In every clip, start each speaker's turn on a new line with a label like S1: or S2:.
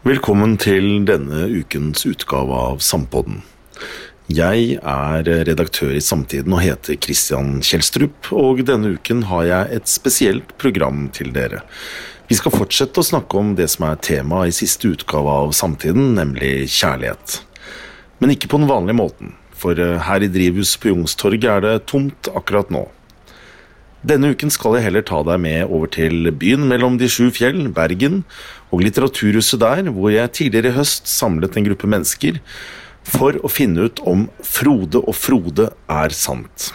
S1: Velkommen til denne ukens utgave av Sampodden. Jeg er redaktør i Samtiden og heter Christian Kjelstrup, og denne uken har jeg et spesielt program til dere. Vi skal fortsette å snakke om det som er tema i siste utgave av Samtiden, nemlig kjærlighet. Men ikke på den vanlige måten, for her i drivhuset på Youngstorget er det tomt akkurat nå. Denne uken skal jeg heller ta deg med over til byen mellom de sju fjell, Bergen, og Litteraturhuset der, hvor jeg tidligere i høst samlet en gruppe mennesker for å finne ut om Frode og Frode er sant.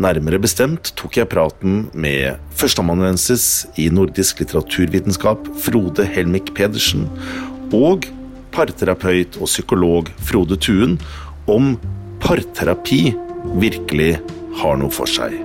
S1: Nærmere bestemt tok jeg praten med førsteamanuensis i nordisk litteraturvitenskap Frode Helmik Pedersen og parterapeut og psykolog Frode Tuen om parterapi virkelig har noe for seg.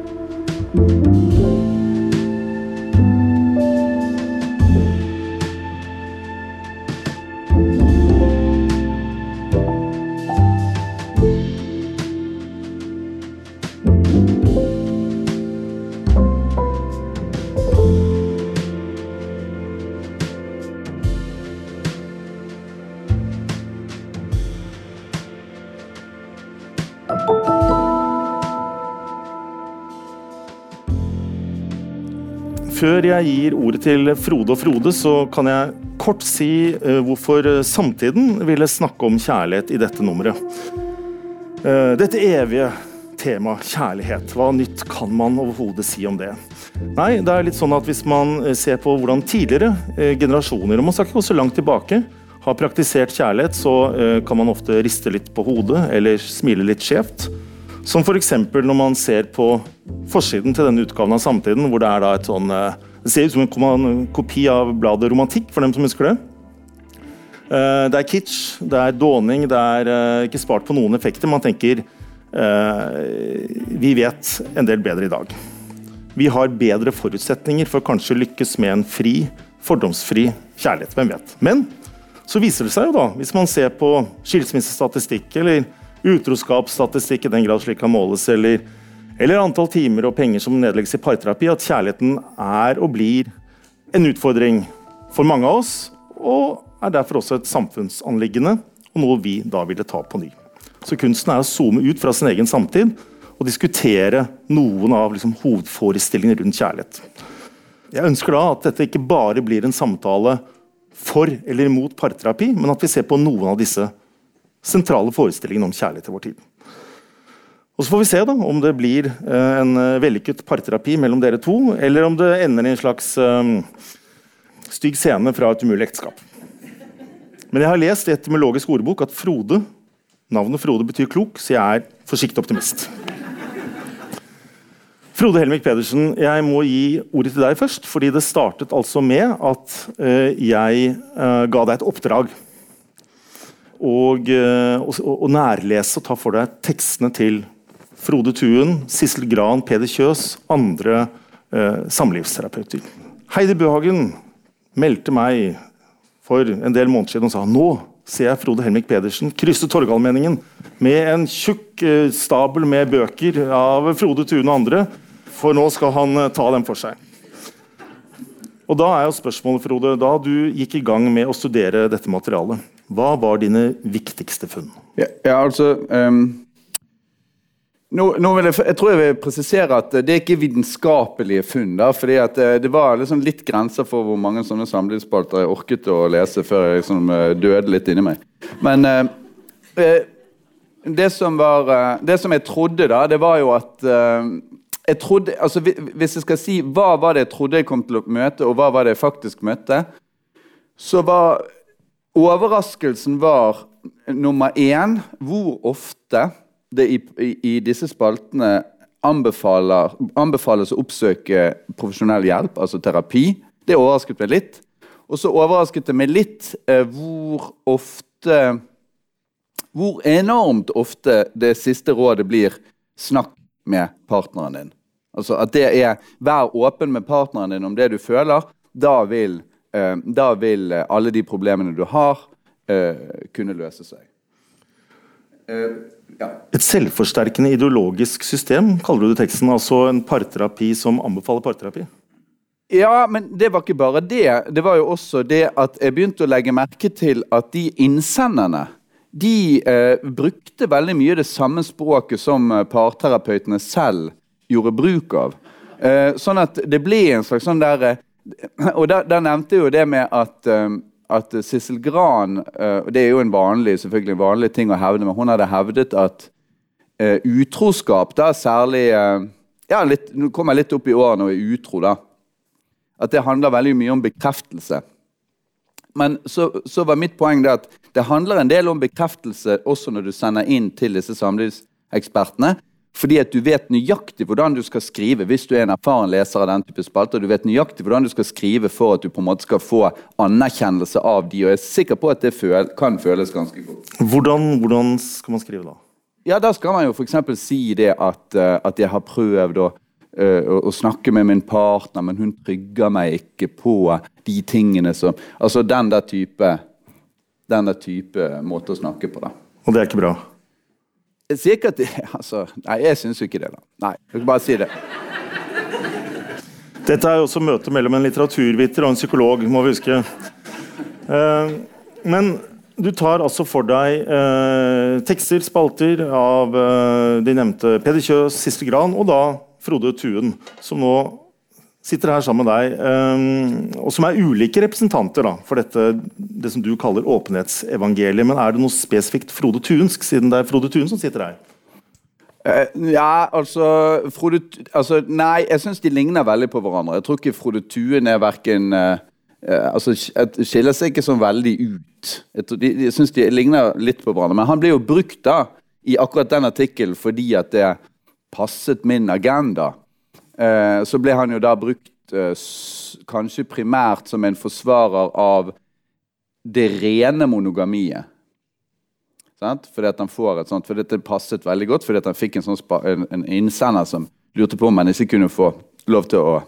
S1: Jeg gir ordet til Frode og Frode, så kan jeg kort si uh, hvorfor Samtiden ville snakke om kjærlighet i dette nummeret. Uh, dette evige tema kjærlighet, hva nytt kan man overhodet si om det? Nei, det er litt sånn at hvis man eh, ser på hvordan tidligere generasjoner, og man skal ikke gå så langt tilbake, har praktisert kjærlighet, så kan man ofte riste litt på hodet eller smile litt skjevt. Som f.eks. når man ser på forsiden til denne utgaven av Samtiden, hvor det er et sånn eh, Det ser ut som en kopi av bladet Romantikk, for dem som husker det. Eh, det er kitsch, det er dåning, det er eh, ikke spart på noen effekter. Man tenker vi vet en del bedre i dag. Vi har bedre forutsetninger for kanskje lykkes med en fri, fordomsfri kjærlighet. Hvem vet. Men så viser det seg jo da, hvis man ser på skilsmissestatistikk eller utroskapsstatistikk i den grad slik kan måles, eller, eller antall timer og penger som nedlegges i parterapi, at kjærligheten er og blir en utfordring for mange av oss, og er derfor også et samfunnsanliggende, og noe vi da ville ta på ny. Så kunsten er å zoome ut fra sin egen samtid og diskutere noen av liksom, hovedforestillingene rundt kjærlighet. Jeg ønsker da at dette ikke bare blir en samtale for eller imot parterapi, men at vi ser på noen av disse sentrale forestillingene om kjærlighet i vår tid. Og Så får vi se da, om det blir eh, en eh, vellykket parterapi mellom dere to, eller om det ender i en slags um, stygg scene fra et umulig ekteskap. Men jeg har lest i etymologisk ordbok at Frode, navnet Frode betyr klok, så jeg er forsiktig optimist. Frode Helmik Pedersen, jeg må gi ordet til deg først. fordi Det startet altså med at uh, jeg uh, ga deg et oppdrag og, uh, og, og nærlese og ta for deg tekstene til Frode Tuen, Sissel Gran, Peder Kjøs, andre eh, samlivsterapeuter. Heidi Bøhagen meldte meg for en del måneder siden og sa nå ser jeg Frode Helmik Pedersen krysse Torgallmenningen med en tjukk eh, stabel med bøker av Frode Thuen og andre, for nå skal han eh, ta dem for seg. Og Da er jo spørsmålet, Frode, da du gikk i gang med å studere dette materialet, hva var dine viktigste funn?
S2: Ja, ja altså um, nå, nå jeg, jeg, tror jeg vil presisere at det er ikke vitenskapelige funn. Da, fordi eh, Det var liksom litt grenser for hvor mange sånne samlivsspalter jeg orket å lese før jeg liksom eh, døde litt inni meg. Men eh, det, som var, det som jeg trodde, da, det var jo at eh, jeg trodde, altså Hvis jeg skal si hva var det jeg trodde jeg kom til å møte, og hva var det jeg faktisk møtte, så var Overraskelsen var nummer én hvor ofte det i, i, i disse spaltene anbefales å oppsøke profesjonell hjelp, altså terapi. Det overrasket meg litt. Og så overrasket det meg litt eh, hvor ofte Hvor enormt ofte det siste rådet blir 'snakk med partneren din'. Altså at det er 'vær åpen med partneren din om det du føler'. Da vil Eh, da vil eh, alle de problemene du har, eh, kunne løse seg.
S1: Ja. Et selvforsterkende ideologisk system, kaller du det teksten. Altså en parterapi som anbefaler parterapi?
S2: Ja, men det var ikke bare det. Det var jo også det at jeg begynte å legge merke til at de innsenderne de eh, brukte veldig mye det samme språket som eh, parterapeutene selv gjorde bruk av. Eh, sånn at det ble en slags sånn der eh, Og der, der, nevnte jeg jo det med at eh, at Sissel Gran uh, Det er jo en vanlig, selvfølgelig en vanlig ting å hevde, men hun hadde hevdet at uh, utroskap, da særlig uh, ja, litt, Nå kommer jeg litt opp i årene og er utro, da. At det handler veldig mye om bekreftelse. Men så, så, var mitt poeng det at det handler en del om bekreftelse også når du sender inn til disse samlivsekspertene. Fordi at du vet nøyaktig hvordan du skal skrive hvis du er en erfaren leser av den type spalter. Du vet nøyaktig hvordan du skal skrive for at du på en måte skal få anerkjennelse av de, og jeg er sikker på at det føl kan føles ganske godt.
S1: Hvordan, hvordan, skal man skrive da?
S2: Ja, Da skal man jo f.eks. si det at, uh, at, jeg har prøvd å, uh, å, snakke med min partner, men hun trygger meg ikke på de tingene som Altså den der type, den der type måte å snakke på, da.
S1: Og det er ikke bra?
S2: Sikkert altså, Nei, jeg syns jo ikke det. da. Nei, jeg kan bare si det.
S1: Dette er jo også møtet mellom en litteraturviter og en psykolog, må vi huske. Eh, men du tar altså for deg eh, tekster, spalter, av eh, de nevnte Peder Kjøs, Siste Gran og da Frode Tuen, som nå sitter her sammen med deg, um, og som er ulike representanter da, for dette, det som du kaller åpenhetsevangeliet. Men er det noe spesifikt Frode Tunsk, siden det er Frode Tun som sitter her?
S2: Uh, ja, altså, Frode, altså Nei, jeg syns de ligner veldig på hverandre. Jeg tror ikke Frode Tuen er verken uh, uh, altså, Skiller seg ikke sånn veldig ut. Jeg, tror, de, jeg syns de ligner litt på hverandre. Men han ble jo brukt da i akkurat den artikkelen fordi at det passet min agenda. Eh, så ble han jo da brukt eh, kanskje primært som en forsvarer av det rene monogamiet. Fordi at han får et sånt, fordi det passet veldig godt, fordi at han fikk en, sånn en, en innsender som lurte på om han ikke kunne få lov til å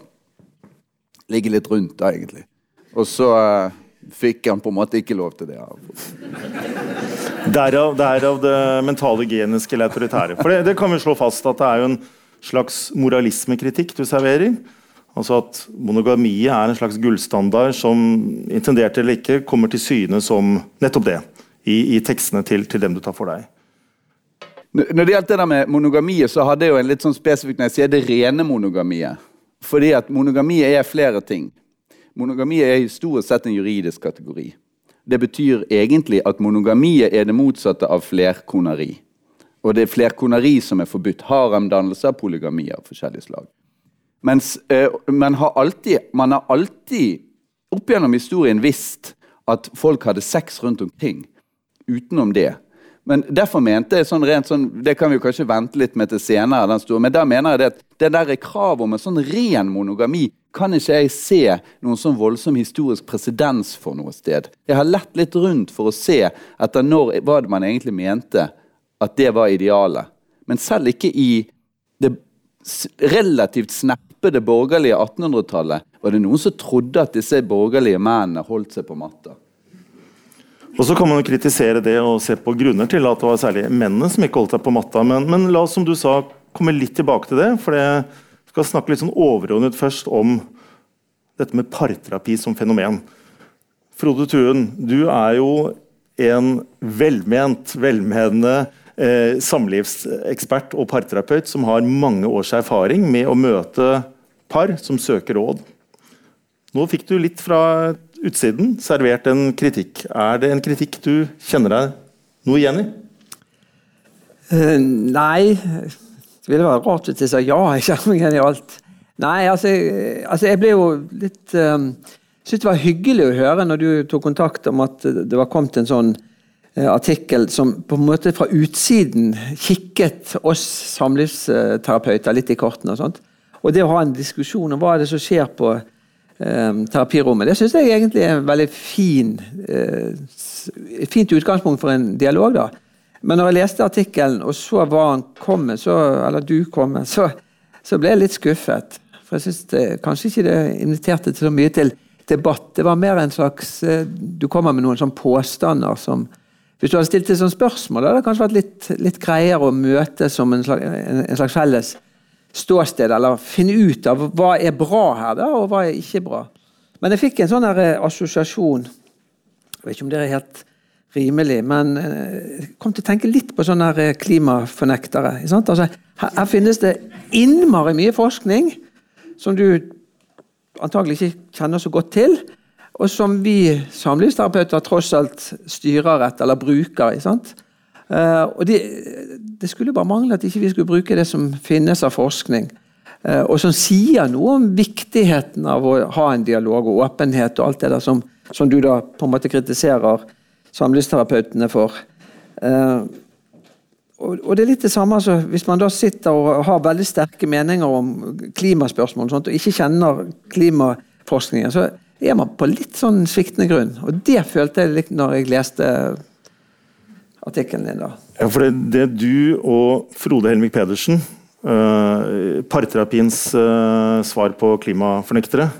S2: ligge litt rundt, da, egentlig. Og så uh, fikk han på en måte ikke lov til det.
S1: Derav, derav det mentale geniske eller autoritære. For det, det, kan vi slå fast at det er jo en slags moralismekritikk du serverer. Altså at Monogamiet er en slags gullstandard som intendert eller ikke kommer til syne som nettopp det i, i tekstene til, til, dem du tar for deg.
S2: Når det gjaldt det der med monogamiet, så hadde jeg jo en litt sånn spesifikk når jeg sier det rene monogamiet. Fordi at monogamiet er flere ting. Monogamiet er historisk sett en juridisk kategori. Det betyr egentlig at monogamiet er det motsatte av flerkoneri. Og det er flerkoneri som er forbudt. Haremdannelser, polygami av forskjellige slag. Mens eh, man, har alltid, man har alltid opp gjennom historien visst at folk hadde sex rundt omkring. Utenom det. Men derfor mente jeg sånn rent sånn, Det kan vi jo kanskje vente litt med til senere, den store, men der mener jeg det at det der er krav om en sånn ren monogami kan ikke jeg se noen sånn voldsom historisk presedens for noe sted. Jeg har lett litt rundt for å se etter når, hva man egentlig mente at det var idealet. Men selv ikke i det relativt sneppede borgerlige 1800-tallet var det noen som trodde at disse borgerlige mennene holdt seg på matta.
S1: Og Så kan man jo kritisere det og se på grunner til at det var særlig mennene som ikke holdt seg på matta. Men, men la oss som du sa, komme litt tilbake til det. for jeg skal snakke litt sånn overordnet først om dette med parterapi som fenomen. Frode Tuen, du er jo en velment, velmenende eh, samlivsekspert og parterapeut som har mange års erfaring med å møte par som søker råd. Nå fikk du litt fra utsiden servert en kritikk. Er det en kritikk du kjenner deg noe igjen i?
S3: Uh, nei, det ville være rart hvis jeg sa ja. Jeg kjenner meg igjen i alt. Nei, altså, altså jeg ble jo litt um, Syns det var hyggelig å høre når du tok kontakt om at det var kommet en sånn Eh, artikkel som på en måte fra utsiden kikket oss samlivsterapeuter litt i kortene. Og sånt. Og det å ha en diskusjon om hva er det som skjer på eh, terapirommet, det syns jeg egentlig er en veldig fin, eh, fint utgangspunkt for en dialog. da. Men når jeg leste artikkelen og så hva han kom med, så, eller du kom med, så, så ble jeg litt skuffet. For jeg syns kanskje ikke det inviterte til så mye til debatt. Det var mer en slags eh, Du kommer med noen sånne påstander som hvis du hadde stilt et sånt spørsmål, hadde det kanskje vært litt, litt greiere å møte som en slags, en, slags felles ståsted, eller finne ut av hva er bra her, da, og hva er ikke bra. Men jeg fikk en sånn eh, assosiasjon. Jeg vet ikke om det er helt rimelig, men eh, jeg kom til å tenke litt på sånne eh, klimafornektere. Altså, her, her, finnes det innmari mye forskning som du antagelig ikke kjenner så godt til, og som vi samlivsterapeuter tross alt styrer etter, eller bruker. Uh, og det, det, skulle bare mangle at ikke vi skulle bruke det som finnes av forskning. Uh, og som sier noe om viktigheten av å ha en dialog og åpenhet og alt det der som, som du da på en måte kritiserer samlivsterapeutene for. Uh, og, og, det er litt det samme altså, Hvis man da sitter og har veldig sterke meninger om klimaspørsmål og, sånt, og ikke kjenner klimaforskningen, så er man på litt sånn sviktende grunn. Og det følte jeg litt når jeg leste artikkelen din. da.
S1: Ja, for det, det du og Frode Helmik Pedersen, uh, parterapiens uh, svar på klimafornektere,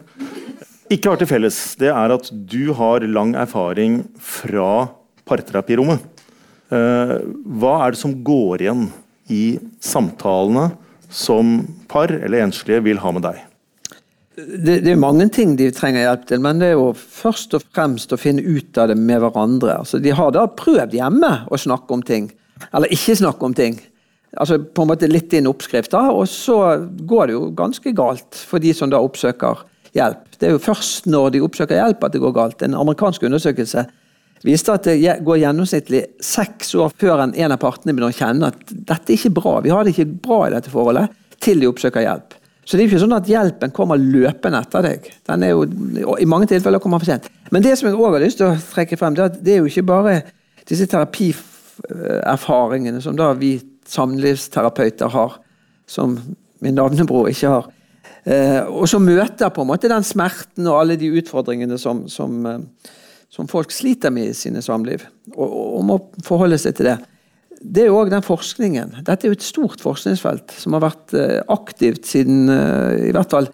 S1: ikke har til felles, det er at du har lang erfaring fra parterapirommet. Uh, hva er det som går igjen i samtalene som par eller enslige vil ha med deg?
S3: Det, det, er mange ting de trenger hjelp til, men det er jo først og fremst å finne ut av det med hverandre. Altså, de har da prøvd hjemme å snakke om ting, eller ikke snakke om ting. Altså på en måte Litt inn oppskrifter, og så går det jo ganske galt for de som da oppsøker hjelp. Det er jo først når de oppsøker hjelp at det går galt. En amerikansk undersøkelse viste at det går gjennomsnittlig seks år før en av partene begynner å kjenne at dette er ikke bra, vi har det ikke bra i dette forholdet, til de oppsøker hjelp. Så det er ikke sånn at hjelpen kommer løpende etter deg. Den er jo, I mange tilfeller kommer for sent. Men det som jeg også har lyst til å trekke frem, det er at det er jo ikke bare disse terapierfaringene som da vi samlivsterapeuter har, som min navnebror ikke har. Eh, og som møter på en måte den smerten og alle de utfordringene som, som, eh, som folk sliter med i sine samliv. Og, og må forholde seg til det det er jo òg den forskningen. Dette er jo et stort forskningsfelt som har vært eh, aktivt siden eh, i hvert fall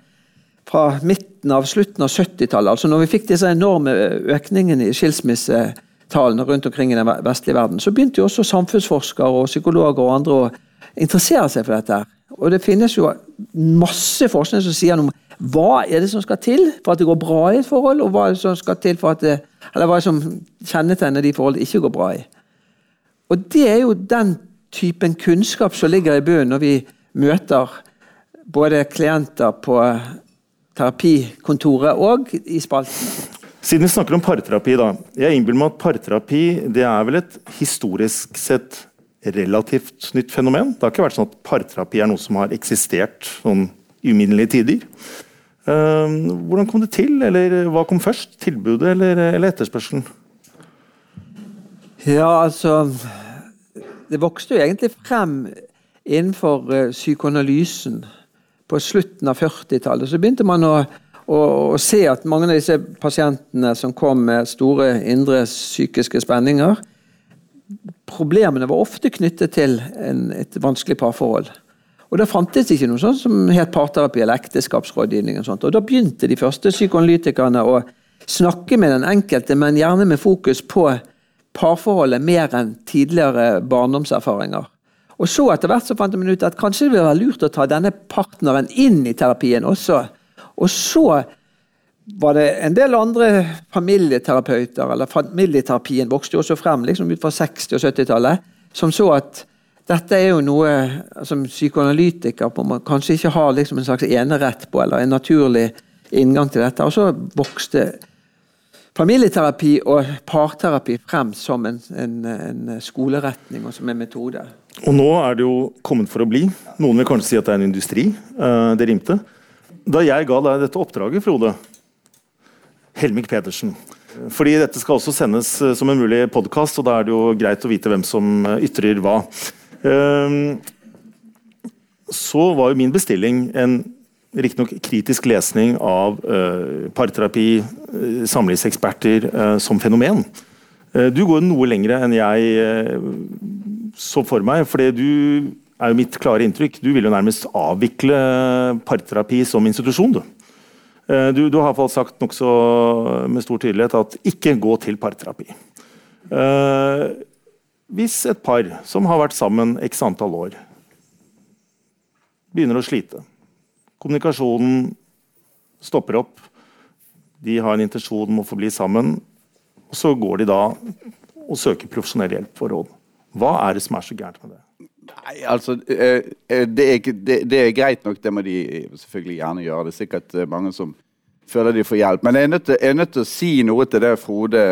S3: fra midten av slutten av 70-tallet. Altså når vi fikk disse enorme økningene i skilsmissetallene rundt omkring i den vestlige verden, så begynte jo også samfunnsforskere og psykologer og andre å interessere seg for dette. Og det finnes jo masse forskning som sier noe om hva er det som skal til for at det går bra i et forhold, og hva er det som skal til for at det, eller hva er det som kjennetegner de forholdene det ikke går bra i. Og det er jo den typen kunnskap som ligger i bunnen når vi møter både klienter på terapikontoret og i spalten.
S1: Siden vi snakker om parterapi, da. Jeg innbiller meg at parterapi det er vel et historisk sett relativt nytt fenomen. Det har ikke vært sånn at parterapi er noe som har eksistert sånn uminnelige tider. Uh, hvordan kom det til, eller hva kom først? Tilbudet eller, eller etterspørselen?
S3: Ja, altså Det vokste jo egentlig frem innenfor uh, psykoanalysen på slutten av 40-tallet. Så begynte man å, å, å, se at mange av disse pasientene som kom med store indre psykiske spenninger Problemene var ofte knyttet til en, et vanskelig parforhold. Og Da fantes ikke noe sånt som het parterapi eller ekteskapsrådgivning. Og sånt. Og Da begynte de første psykoanalytikerne å snakke med den enkelte, men gjerne med fokus på parforholdet mer enn tidligere barndomserfaringer. Og så etter hvert så fant man ut at kanskje det ville være lurt å ta denne partneren inn i terapien også. Og så var det en del andre familieterapeuter, eller familieterapien vokste jo også frem liksom ut fra 60- og 70-tallet, som så at dette er jo noe som psykoanalytiker kanskje ikke har liksom en slags enerett på, eller en naturlig inngang til dette. Og så vokste familieterapi og parterapi frem som en, en, en, skoleretning og som en metode.
S1: Og nå er det jo kommet for å bli. Noen vil kanskje si at det er en industri. Eh, det rimte. Da jeg ga deg dette oppdraget, Frode Helmik Pedersen fordi dette skal også sendes eh, som en mulig podkast, og da er det jo greit å vite hvem som eh, ytrer hva. Så var jo min bestilling en riktignok kritisk lesning av uh, parterapi, uh, samlivseksperter uh, som fenomen. Du går noe lenger enn jeg så for meg, for du er jo mitt klare inntrykk. Du vil jo nærmest avvikle parterapi som institusjon. Du, du, du har iallfall sagt nokså med stor tydelighet at ikke gå til parterapi. hvis et par som har vært sammen x antall år, begynner å slite. Kommunikasjonen stopper opp. De har en intensjon om å få bli sammen. Og så går de da og søker profesjonell hjelp for råd. Hva er det som er så gærent med det?
S2: Nei, altså eh, eh, det er, det, det er, greit nok, det må de selvfølgelig gjerne gjøre. Det er sikkert eh, mange som føler de får hjelp. Men jeg er nødt til, er nødt til å si noe til det Frode,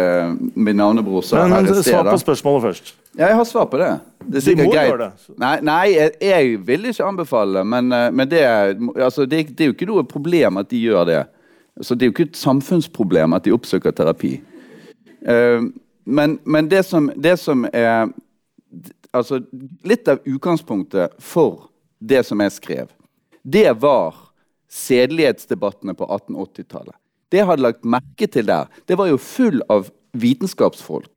S2: min navnebror, sa
S1: her i sted. Svar på spørsmålet først.
S2: Ja, jeg har svar på det. Det er må greit. Gjøre det. Nei, nei jeg, jeg, vil ikke anbefale men, men det, altså, det, det, er jo ikke noe problem at de gjør det. Så det er jo ikke et samfunnsproblem at de oppsøker terapi. Uh, men, men det, som, det som er altså, Litt av utgangspunktet for det som jeg skrev, det var sedelighetsdebattene på 1880-tallet. Det jeg hadde lagt merke til der, det var jo full av vitenskapsfolk.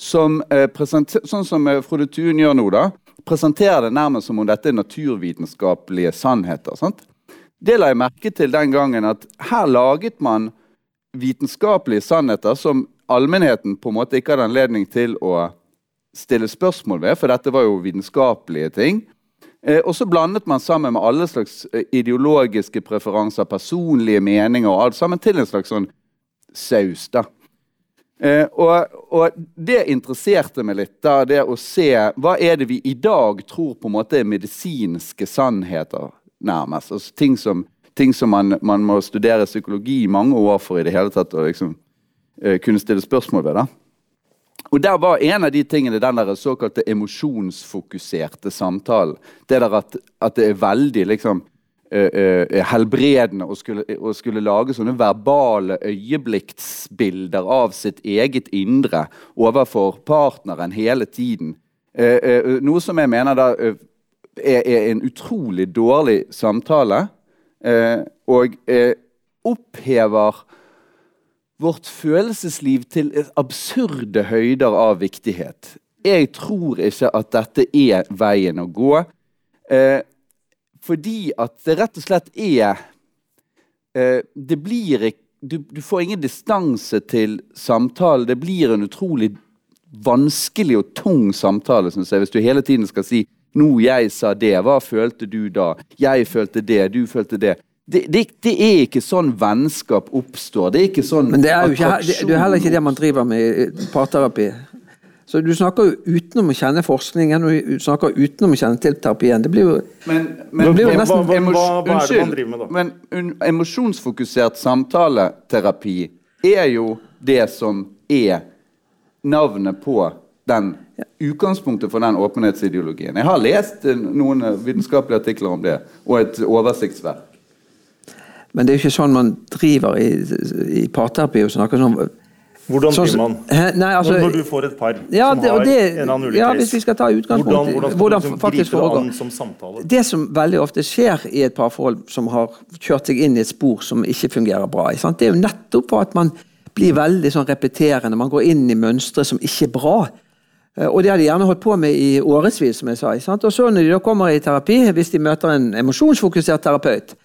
S2: Som, eh, sånn som eh, Frode Thun gjør nå, da, presenterer det nærmest som om dette er naturvitenskapelige sannheter. Sant? Det la jeg merke til den gangen at her laget man vitenskapelige sannheter som allmennheten på en måte ikke hadde anledning til å stille spørsmål ved, for dette var jo vitenskapelige ting. Eh, og så blandet man sammen med alle slags eh, ideologiske preferanser, personlige meninger og alt sammen til en slags sånn saus. da. Eh, og, og, det interesserte meg litt, da, det å se hva er det vi i dag tror på en måte er medisinske sannheter, nærmest. Altså, ting som, ting som man, man, må studere psykologi i mange år for i det hele tatt å liksom, kunne stille spørsmål ved. da. Og der var En av de tingene den der såkalte emosjonsfokuserte samtalen. Det der at, at det er veldig liksom uh, uh, helbredende å skulle, å skulle, lage sånne verbale øyeblikksbilder av sitt eget indre overfor partneren hele tiden. Uh, noe som jeg mener da er, er, en utrolig dårlig samtale. og opphever vårt følelsesliv til absurde høyder av viktighet. Jeg tror ikke at dette er veien å gå. Eh, fordi at det rett og slett er eh, Det blir du, du, får ingen distanse til samtale. Det blir en utrolig vanskelig og tung samtale, synes jeg, hvis du hele tiden skal si 'Nå jeg sa det. Hva følte du da?' 'Jeg følte det. Du følte det.' Det, det, det, er ikke sånn vennskap oppstår. Det er ikke sånn
S3: Men det er jo ikke, det, det er heller ikke det man driver med i parterapi. Så du snakker jo utenom å kjenne forskningen og du snakker utenom å kjenne til terapien. Det blir jo,
S2: men, men,
S1: blir jo nesten hva, hva, hva, er det man driver med, da?
S2: Men emosjonsfokusert samtaleterapi er jo det som er navnet på den utgangspunktet for den åpenhetsideologien. Jeg har lest noen vitenskapelige artikler om det, og et oversiktsverk.
S3: Men det er jo ikke sånn man driver i, i parterapi og snakker sånn
S1: hvordan driver man? Nei, altså, når, du får et par
S3: ja,
S1: som har
S3: det,
S1: en annen ulik
S3: ja, hvis vi skal ta utgangspunkt
S1: Hvordan, hvordan skal hvordan du gripe det an som samtale?
S3: Det som veldig ofte skjer i et parforhold som har kjørt seg inn i et spor som ikke fungerer bra, det er jo nettopp at man blir veldig sånn repeterende. Man går inn i mønstre som ikke er bra. Eh, og det har de gjerne holdt på med i årevis, som jeg sa. Og så når de da kommer i terapi, hvis de møter en emosjonsfokusert terapeut,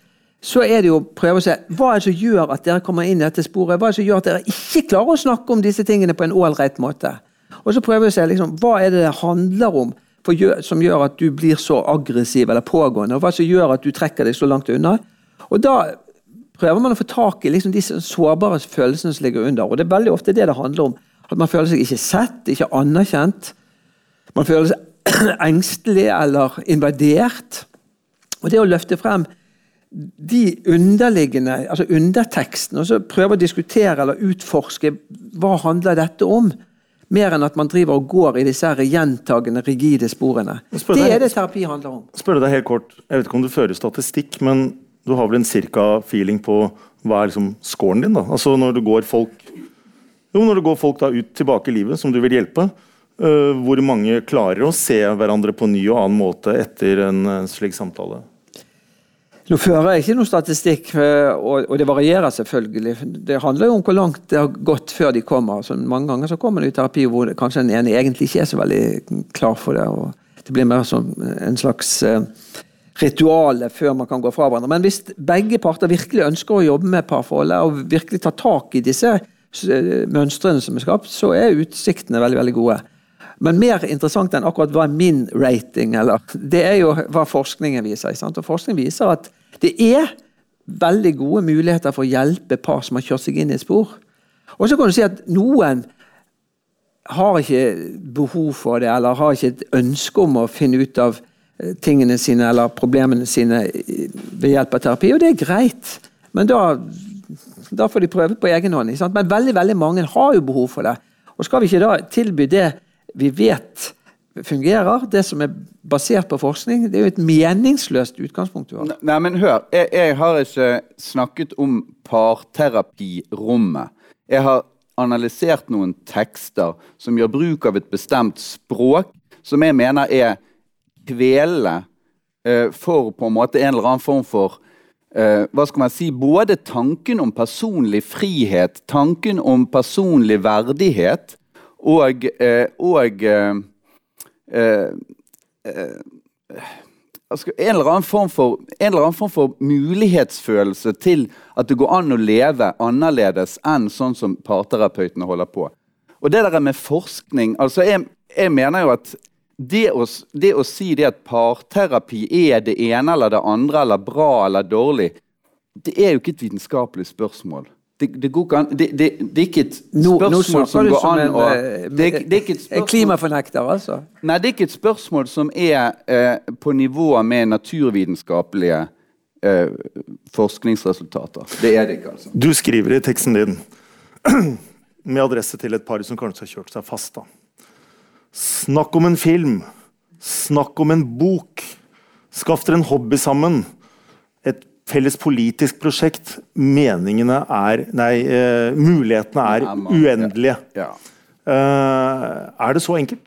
S3: så er det jo å prøve å se hva er det som gjør at dere kommer inn i dette sporet. Hva er det som gjør at dere ikke klarer å snakke om disse tingene på en ålreit måte. Og så prøver vi å se liksom, hva er det det handler om for, som gjør at du blir så aggressiv eller pågående. og Hva som gjør at du trekker deg så langt unna. Og Da prøver man å få tak i liksom, disse sårbare følelsene som ligger under. og Det er veldig ofte det det handler om. At man føler seg ikke sett, ikke anerkjent. Man føler seg engstelig eller invadert. Og det å løfte frem de underliggende, altså underteksten, og så prøve å diskutere eller utforske hva handler dette om. Mer enn at man driver og går i disse gjentagende, rigide sporene. Det er det terapi handler om.
S1: Spør deg helt kort, Jeg vet ikke om du fører statistikk, men du har vel en cirka feeling på hva er liksom scoren din? da? Altså Når det går folk jo, når det går folk da ut tilbake i livet som du vil hjelpe, uh, hvor mange klarer å se hverandre på ny og annen måte etter en, en slik samtale?
S3: Nå fører jeg ikke noen statistikk, eh, og det varierer selvfølgelig. Det handler jo om hvor langt det har gått før de kommer. Så mange ganger så kommer de i terapi hvor kanskje den ene egentlig ikke er så veldig klar for det. og Det blir mer som en slags eh, ritual før man kan gå fra hverandre. Men hvis begge parter virkelig ønsker å jobbe med parforholdet og virkelig ta tak i disse eh, mønstrene som er skapt, så er utsiktene veldig veldig gode. Men mer interessant enn akkurat hva er min rating, eller, det er jo hva forskningen viser. Og forskningen viser at det er veldig gode muligheter for å hjelpe par som har kjørt seg inn i et spor. Og så kan du si at noen har ikke behov for det, eller har ikke et ønske om å finne ut av eh, tingene sine eller problemene sine ved hjelp av terapi, og det er greit. Men da, da får de prøve på egen hånd. Men veldig, veldig mange har jo behov for det. Og skal vi ikke da tilby det vi vet fungerer, det som er basert på forskning, det er jo et meningsløst utgangspunkt du har.
S2: Nei, men hør. Jeg, jeg har ikke snakket om parterapirommet. Jeg har analysert noen tekster som gjør bruk av et bestemt språk, som jeg mener er kvelende uh, for på en måte en eller annen form for uh, hva skal man si, Både tanken om personlig frihet, tanken om personlig verdighet og, uh, og altså, en, eller annen form for, en eller annen form for mulighetsfølelse til at det går an å leve annerledes enn sånn som parterapeutene holder på. Og det der med forskning altså jeg, jeg mener jo at det å, det å, si det at parterapi er det ene eller det andre, eller bra eller dårlig, det er jo ikke et vitenskapelig spørsmål. Det, det, an, det, det, er ikke et spørsmål nå, nå som går an å
S3: eh, det, er, det er ikke et spørsmål, Klimafornekter, altså?
S2: Nei, det er ikke et spørsmål som er eh, på nivå med naturvitenskapelige eh, forskningsresultater. Det er det ikke, altså.
S1: Du skriver i teksten din, med adresse til et par som kanskje har kjørt seg fast, da. Snakk om en film. Snakk om en bok. Skaff dere en hobby sammen felles politisk prosjekt. Meningene er Nei, uh, mulighetene er uendelige. Ja. Uh, er det så enkelt?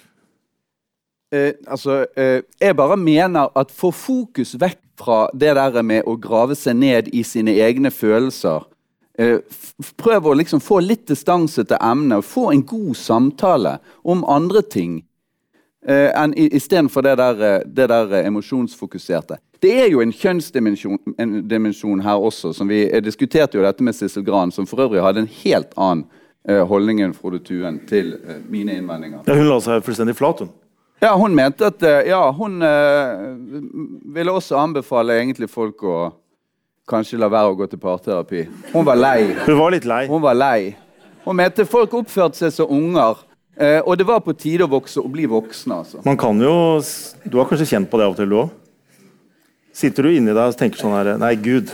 S2: Uh, altså, jeg bare mener at få fokus vekk fra det der med å grave seg ned i sine egne følelser. prøv å liksom få litt distanse til emnet, få en god samtale om andre ting. Uh, Istedenfor det der, det der emosjonsfokuserte. Det er jo en kjønnsdimensjon her også. som Vi diskuterte jo dette med Sissel Gran, som for øvrig hadde en helt annen uh, holdning enn Frode Tuen til uh, mine innvendinger.
S1: Ja, Hun la seg fullstendig flat, hun.
S2: Ja, hun mente at uh, Ja, hun ville også anbefale egentlig folk å kanskje la være å gå til parterapi. Hun var lei.
S1: Hun var litt lei.
S2: Hun var lei. Hun mente folk oppførte seg som unger. og det var på tide å vokse og bli voksne. altså.
S1: Man kan jo, Du har kanskje kjent på det av og til, du òg? Sitter du inni deg og tenker sånn her Nei, Gud,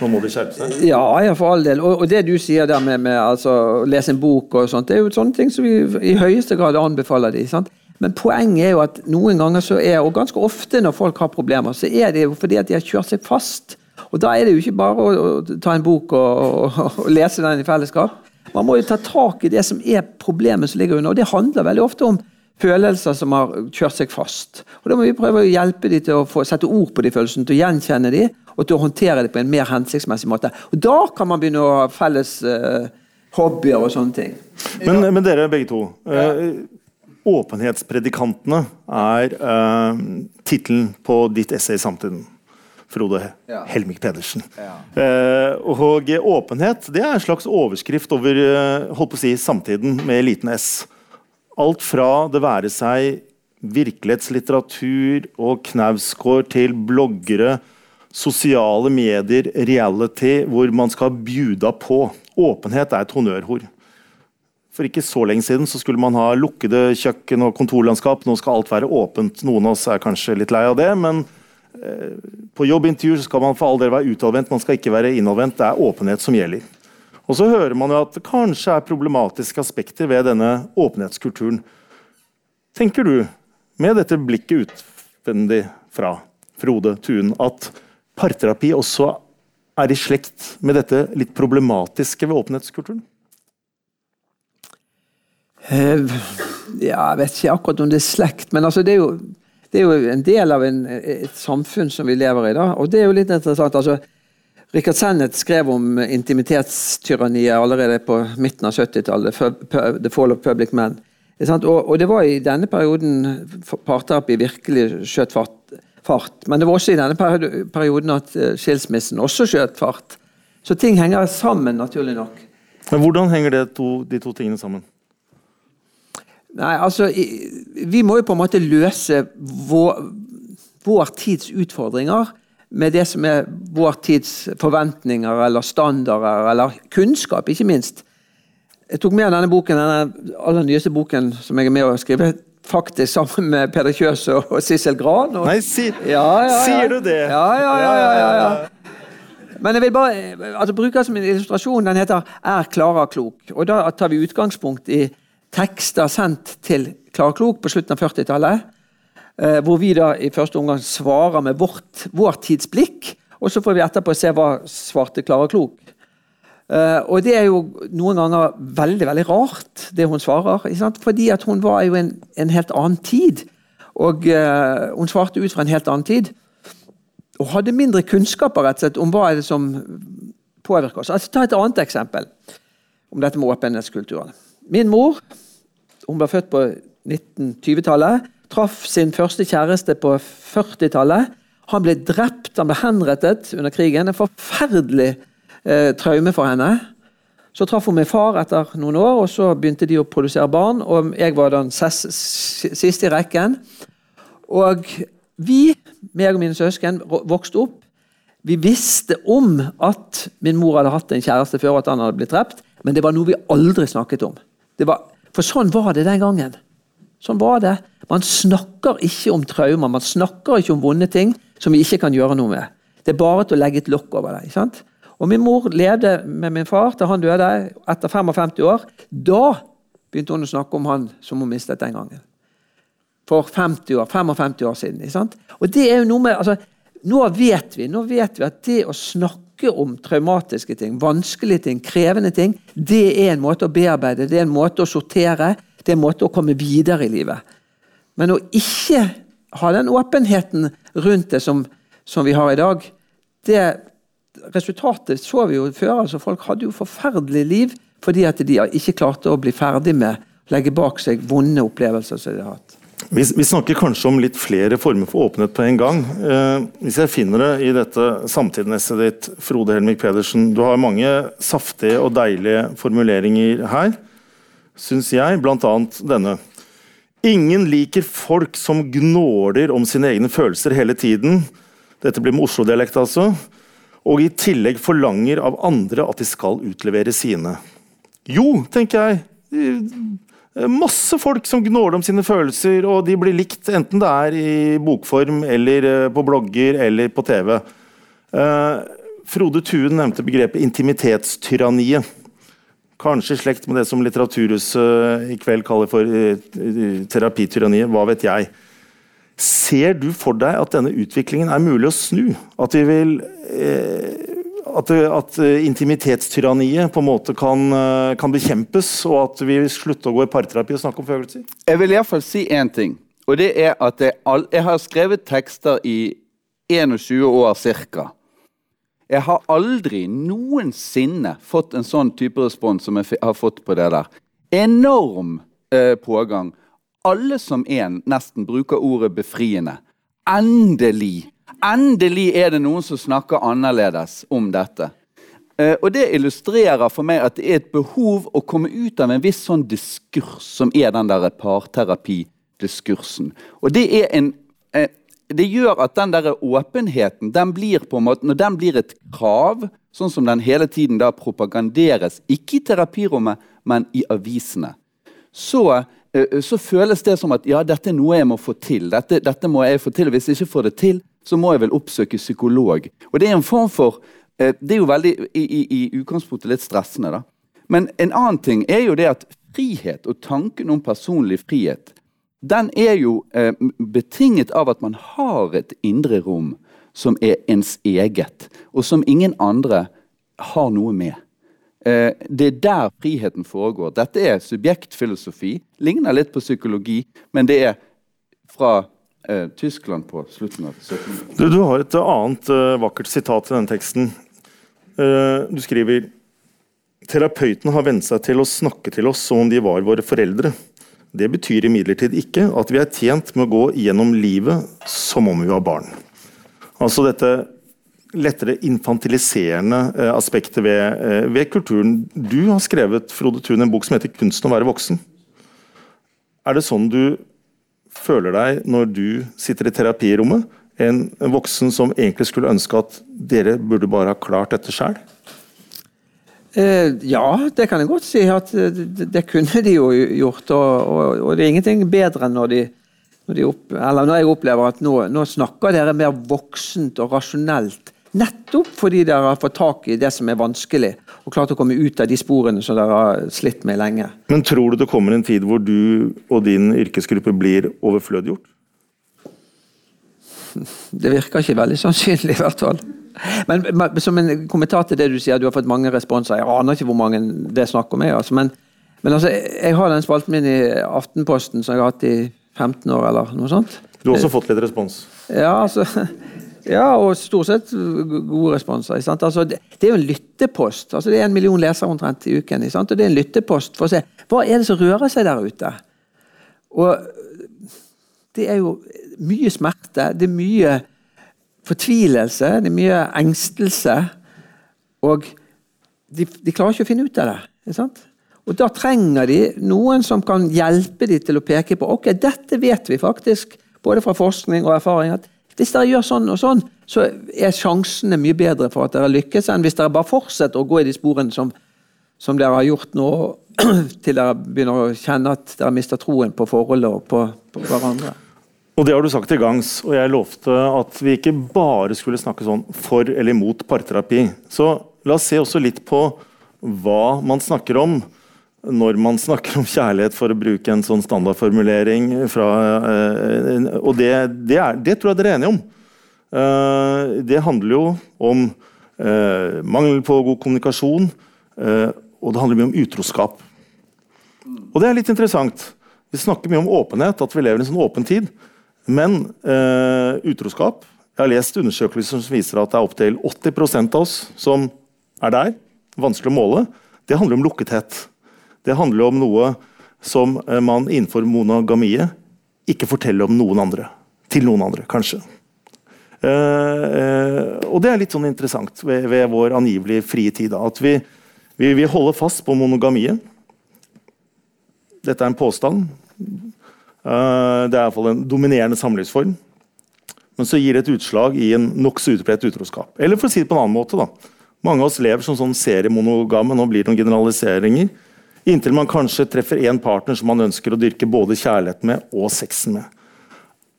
S1: nå må de skjerpe seg?
S3: Ja, ja, for all del. Og, og det du sier der med, med altså, å lese en bok og sånt, det er jo sånne ting som vi i høyeste grad anbefaler de, sant? Men poenget er jo at noen ganger så er, og ganske ofte når folk har problemer, så er det jo fordi at de har kjørt seg fast. Og da er det jo ikke bare å, å ta en bok og, og, og, lese den i fellesskap. Man må jo ta tak i det som er problemet som ligger under, og det handler veldig ofte om følelser som har kjørt seg fast. Og Da må vi prøve å hjelpe dem til å få sette ord på de følelsene, til å gjenkjenne dem, og til å håndtere dem på en mer hensiktsmessig måte. Og Da kan man begynne å ha felles uh, hobbyer og sånne ting.
S1: Men, men dere begge to. Uh, åpenhetspredikantene er uh, tittelen på ditt essay i Samtiden. Frode ja. Helmik Pedersen. Ja. Uh, og åpenhet det er en slags overskrift over uh, holdt på å si, samtiden med liten s. Alt fra det være seg virkelighetslitteratur og Knausgård til bloggere, sosiale medier, reality, hvor man skal bjuda på. Åpenhet er et honnørord. For ikke så lenge siden så skulle man ha lukkede kjøkken og kontorlandskap. Nå skal alt være åpent. Noen av oss er kanskje litt lei av det, men eh, på jobbintervju skal man for all del være utadvendt, man skal ikke være innadvendt. Det er åpenhet som gjelder. Og så hører man jo at det kanskje er problematiske aspekter ved denne åpenhetskulturen. Tenker du, med dette blikket utvendig fra Frode Tuen, at parterapi også er i slekt med dette litt problematiske ved åpenhetskulturen?
S3: Uh, ja, jeg vet ikke akkurat om det er slekt, men altså det, er jo, det, er jo, en del av en, et samfunn som vi lever i. da, og det er jo litt interessant. altså Rikard Sennett skrev om intimitetstyranniet allerede på midten av 70-tallet. The Fall of Public Men. Og, det var i denne perioden parterapi virkelig skjøt fart. Men det var også i denne perioden at eh, skilsmissen også skjøt fart. Så ting henger sammen, naturlig nok.
S1: Men Hvordan henger to, de to tingene sammen?
S3: Nei, altså Vi må jo på en måte løse vår, vår tids utfordringer med det som er vår tids forventninger eller standarder, eller kunnskap, ikke minst. Jeg tok med denne boken, denne aller nyeste boken som jeg er med å skrive, faktisk sammen med Peder Kjøs og Sissel Gran. Og,
S1: Nei, si,
S3: ja, ja, ja.
S1: sier du det?
S3: Ja, ja, ja. ja, ja, Men jeg vil bare altså, bruke som en illustrasjon. Den heter 'Er Klara klok'. Og Da tar vi utgangspunkt i tekster sendt til Klara Klok på slutten av 40-tallet. Eh, hvor vi da i første omgang svarer med vårt, vår tids blikk. Og så får vi etterpå se hva svarte Klara Klok. Uh, og det er jo noen ganger veldig veldig rart, det hun svarer. Fordi at hun var jo en, en helt annen tid. Og uh, hun svarte ut fra en helt annen tid. Og hadde mindre kunnskaper rett og slett om hva er det som påvirker oss. Altså, ta et annet eksempel om dette med åpenhetskulturen. Min mor hun ble født på 1920-tallet. Traff sin første kjæreste på 40-tallet. Han ble drept, han ble henrettet under krigen. En forferdelig eh, traume for henne. Så traff hun min far etter noen år, og så begynte de å produsere barn. og Jeg var den siste i rekken. Og vi, meg og mine søsken, vokste opp. Vi visste om at min mor hadde hatt en kjæreste før, og at han hadde blitt drept, men det var noe vi aldri snakket om. Var, for sånn var det den gangen. Sånn var det. Man snakker ikke om traumer, man snakker ikke om vonde ting som vi ikke kan gjøre noe med. Det er bare til å legge et lokk over det. ikke sant? Og Min mor levde med min far til han døde etter 55 år. Da begynte hun å snakke om han som hun mistet den gangen. For 50 år, 55 år siden. Ikke sant? Og det er jo noe med, altså, Nå vet vi nå vet vi at det å snakke om traumatiske ting, vanskelige ting, krevende ting, det er en måte å bearbeide, det er en måte å sortere, det er en måte å komme videre i livet. Men å ikke ha den åpenheten rundt det som, som vi har i dag, det resultatet så vi jo før. altså Folk hadde jo forferdelig liv fordi at de ikke klarte å bli ferdig med å legge bak seg vonde opplevelser som de har hatt.
S1: Vi, vi, snakker kanskje om litt flere former for åpenhet på en gang. Eh, hvis jeg finner det i dette samtidsesset ditt, Frode Helmik Pedersen Du har mange saftige og deilige formuleringer her, syns jeg, Blant annet denne. Ingen liker folk som gnåler om sine egne følelser hele tiden. Dette blir med Oslo-dialekt, altså og i tillegg forlanger av andre at de skal utlevere sine. Jo, tenker jeg. Masse folk som gnåler om sine følelser, og de blir likt enten det er i bokform eller eh, på blogger eller på TV. Eh, Frode Thuen nevnte begrepet intimitetstyranniet. Kanskje i slekt med det som Litteraturhuset i kveld kaller for eh, terapityranniet, hva vet jeg. Ser du for deg at denne utviklingen er mulig å snu? At, vil, eh, at, at intimitetstyranniet på en måte kan, eh, kan, bekjempes, og at vi vil slutte å gå i parterapi og snakke om følelser?
S2: Jeg vil iallfall si én ting. Og det er at jeg, jeg, har skrevet tekster i 21 år ca. Jeg har aldri noensinne fått en sånn type respons som jeg har fått på det der. Enorm eh, pågang alle som én nesten bruker ordet befriende. Endelig! Endelig er det noen som snakker annerledes om dette. Eh, og Det illustrerer for meg at det er et behov å komme ut av en viss sånn diskurs, som er den der parterapidiskursen. Og det, er en, uh, det gjør at den der åpenheten, den blir på en måte, når den blir et krav, sånn som den hele tiden da propaganderes, ikke i terapirommet, men i avisene, så Eh, så føles det som at ja, dette er noe jeg må få til. Dette, dette må jeg få til, og Hvis jeg ikke får det til, så må jeg vel oppsøke psykolog. Og Det er en form for, eh, det er jo veldig i, i, i utgangspunktet litt stressende. da. Men en annen ting er jo det at frihet og tanken om personlig frihet den er jo eh, betinget av at man har et indre rom som er ens eget, og som ingen andre har noe med. Eh, det er der friheten foregår. Dette er subjektfilosofi. Ligner litt på psykologi, men det er fra eh, Tyskland på slutten av 1700-tallet.
S1: Du, du, har et annet uh, vakkert sitat i denne teksten. Uh, du skriver Terapeuten har vent seg til å snakke til oss som om de var våre foreldre. Det betyr imidlertid ikke at vi er tjent med å gå gjennom livet som om vi var barn. Altså dette lettere infantiliserende aspektet ved, eh, ved, kulturen. Du har skrevet Frode Thun, en bok som heter 'Kunsten å være voksen'. Er det sånn du føler deg når du sitter i terapirommet? En voksen som egentlig skulle ønske at dere burde bare ha klart dette sjøl?
S3: Eh, ja, det kan jeg godt si. at eh, Det, kunne de jo gjort. Og, og, og, det er ingenting bedre enn når de, når, de opp, når jeg opplever at nå, nå, snakker dere mer voksent og rasjonelt. Nettopp fordi dere har fått tak i det som er vanskelig, og klart å komme ut av de sporene som dere har slitt med lenge.
S1: Men tror du det kommer en tid hvor du og din yrkesgruppe blir overflødiggjort?
S3: Det virker ikke veldig sannsynlig, i hvert fall. Men, som en kommentar til det du sier, du har fått mange responser. Jeg aner ikke hvor mange det er snakk om. Jeg, altså. Men, men altså, jeg har den spalten min i Aftenposten som jeg har hatt i 15 år, eller noe sånt.
S1: Du har også fått litt respons?
S3: Ja, altså ja, og stort sett gode responser. Altså, det, det, er jo en lyttepost. Altså, det er en million lesere omtrent i uken. og det er en lyttepost for å se hva er det som rører seg der ute. Og det er jo mye smerte, det er mye fortvilelse, det er mye engstelse. Og de, de klarer ikke å finne ut av det. Og Da trenger de noen som kan hjelpe dem til å peke på ok, dette vet vi faktisk, både fra forskning og erfaring, at hvis dere gjør sånn og sånn, så er sjansene mye bedre for at dere lykkes, enn hvis dere bare fortsetter å gå i de sporene som, som dere har gjort nå, til dere begynner å kjenne at dere mister troen på forholdet og på, på hverandre.
S1: Og Det har du sagt til gangs, og jeg lovte at vi ikke bare skulle snakke sånn for eller imot parterapi. Så la oss se også litt på hva man snakker om når man snakker om kjærlighet, for å bruke en sånn standardformulering. Fra, eh, og det, det, er, det, tror jeg dere er enige om. Eh, det handler jo om eh, mangel på god kommunikasjon, og det handler mye om utroskap. Og det er litt interessant. Vi snakker mye om åpenhet, at vi lever i en sånn åpen tid. Men eh, utroskap Jeg har lest undersøkelser som viser at det er opptil 80% av oss som er der. Vanskelig å måle. Det handler om lukkethet. Det handler om noe som uh, man innenfor monogamiet ikke forteller om noen andre. Til noen andre, kanskje. Uh, og det er litt sånn interessant ved, ved vår angivelig frie tid. Da, at vi, vi, vi holder fast på monogamiet. Dette er en påstand. Eh, det er iallfall en dominerende samlivsform. Men så gir det et utslag i en nokså utbredt utroskap. Eller for å si det på en annen måte, da. Mange av oss lever som sånn seriemonogame, nå blir det noen generaliseringer. Inntil man kanskje treffer én partner som man ønsker å dyrke både kjærlighet med og sexen med.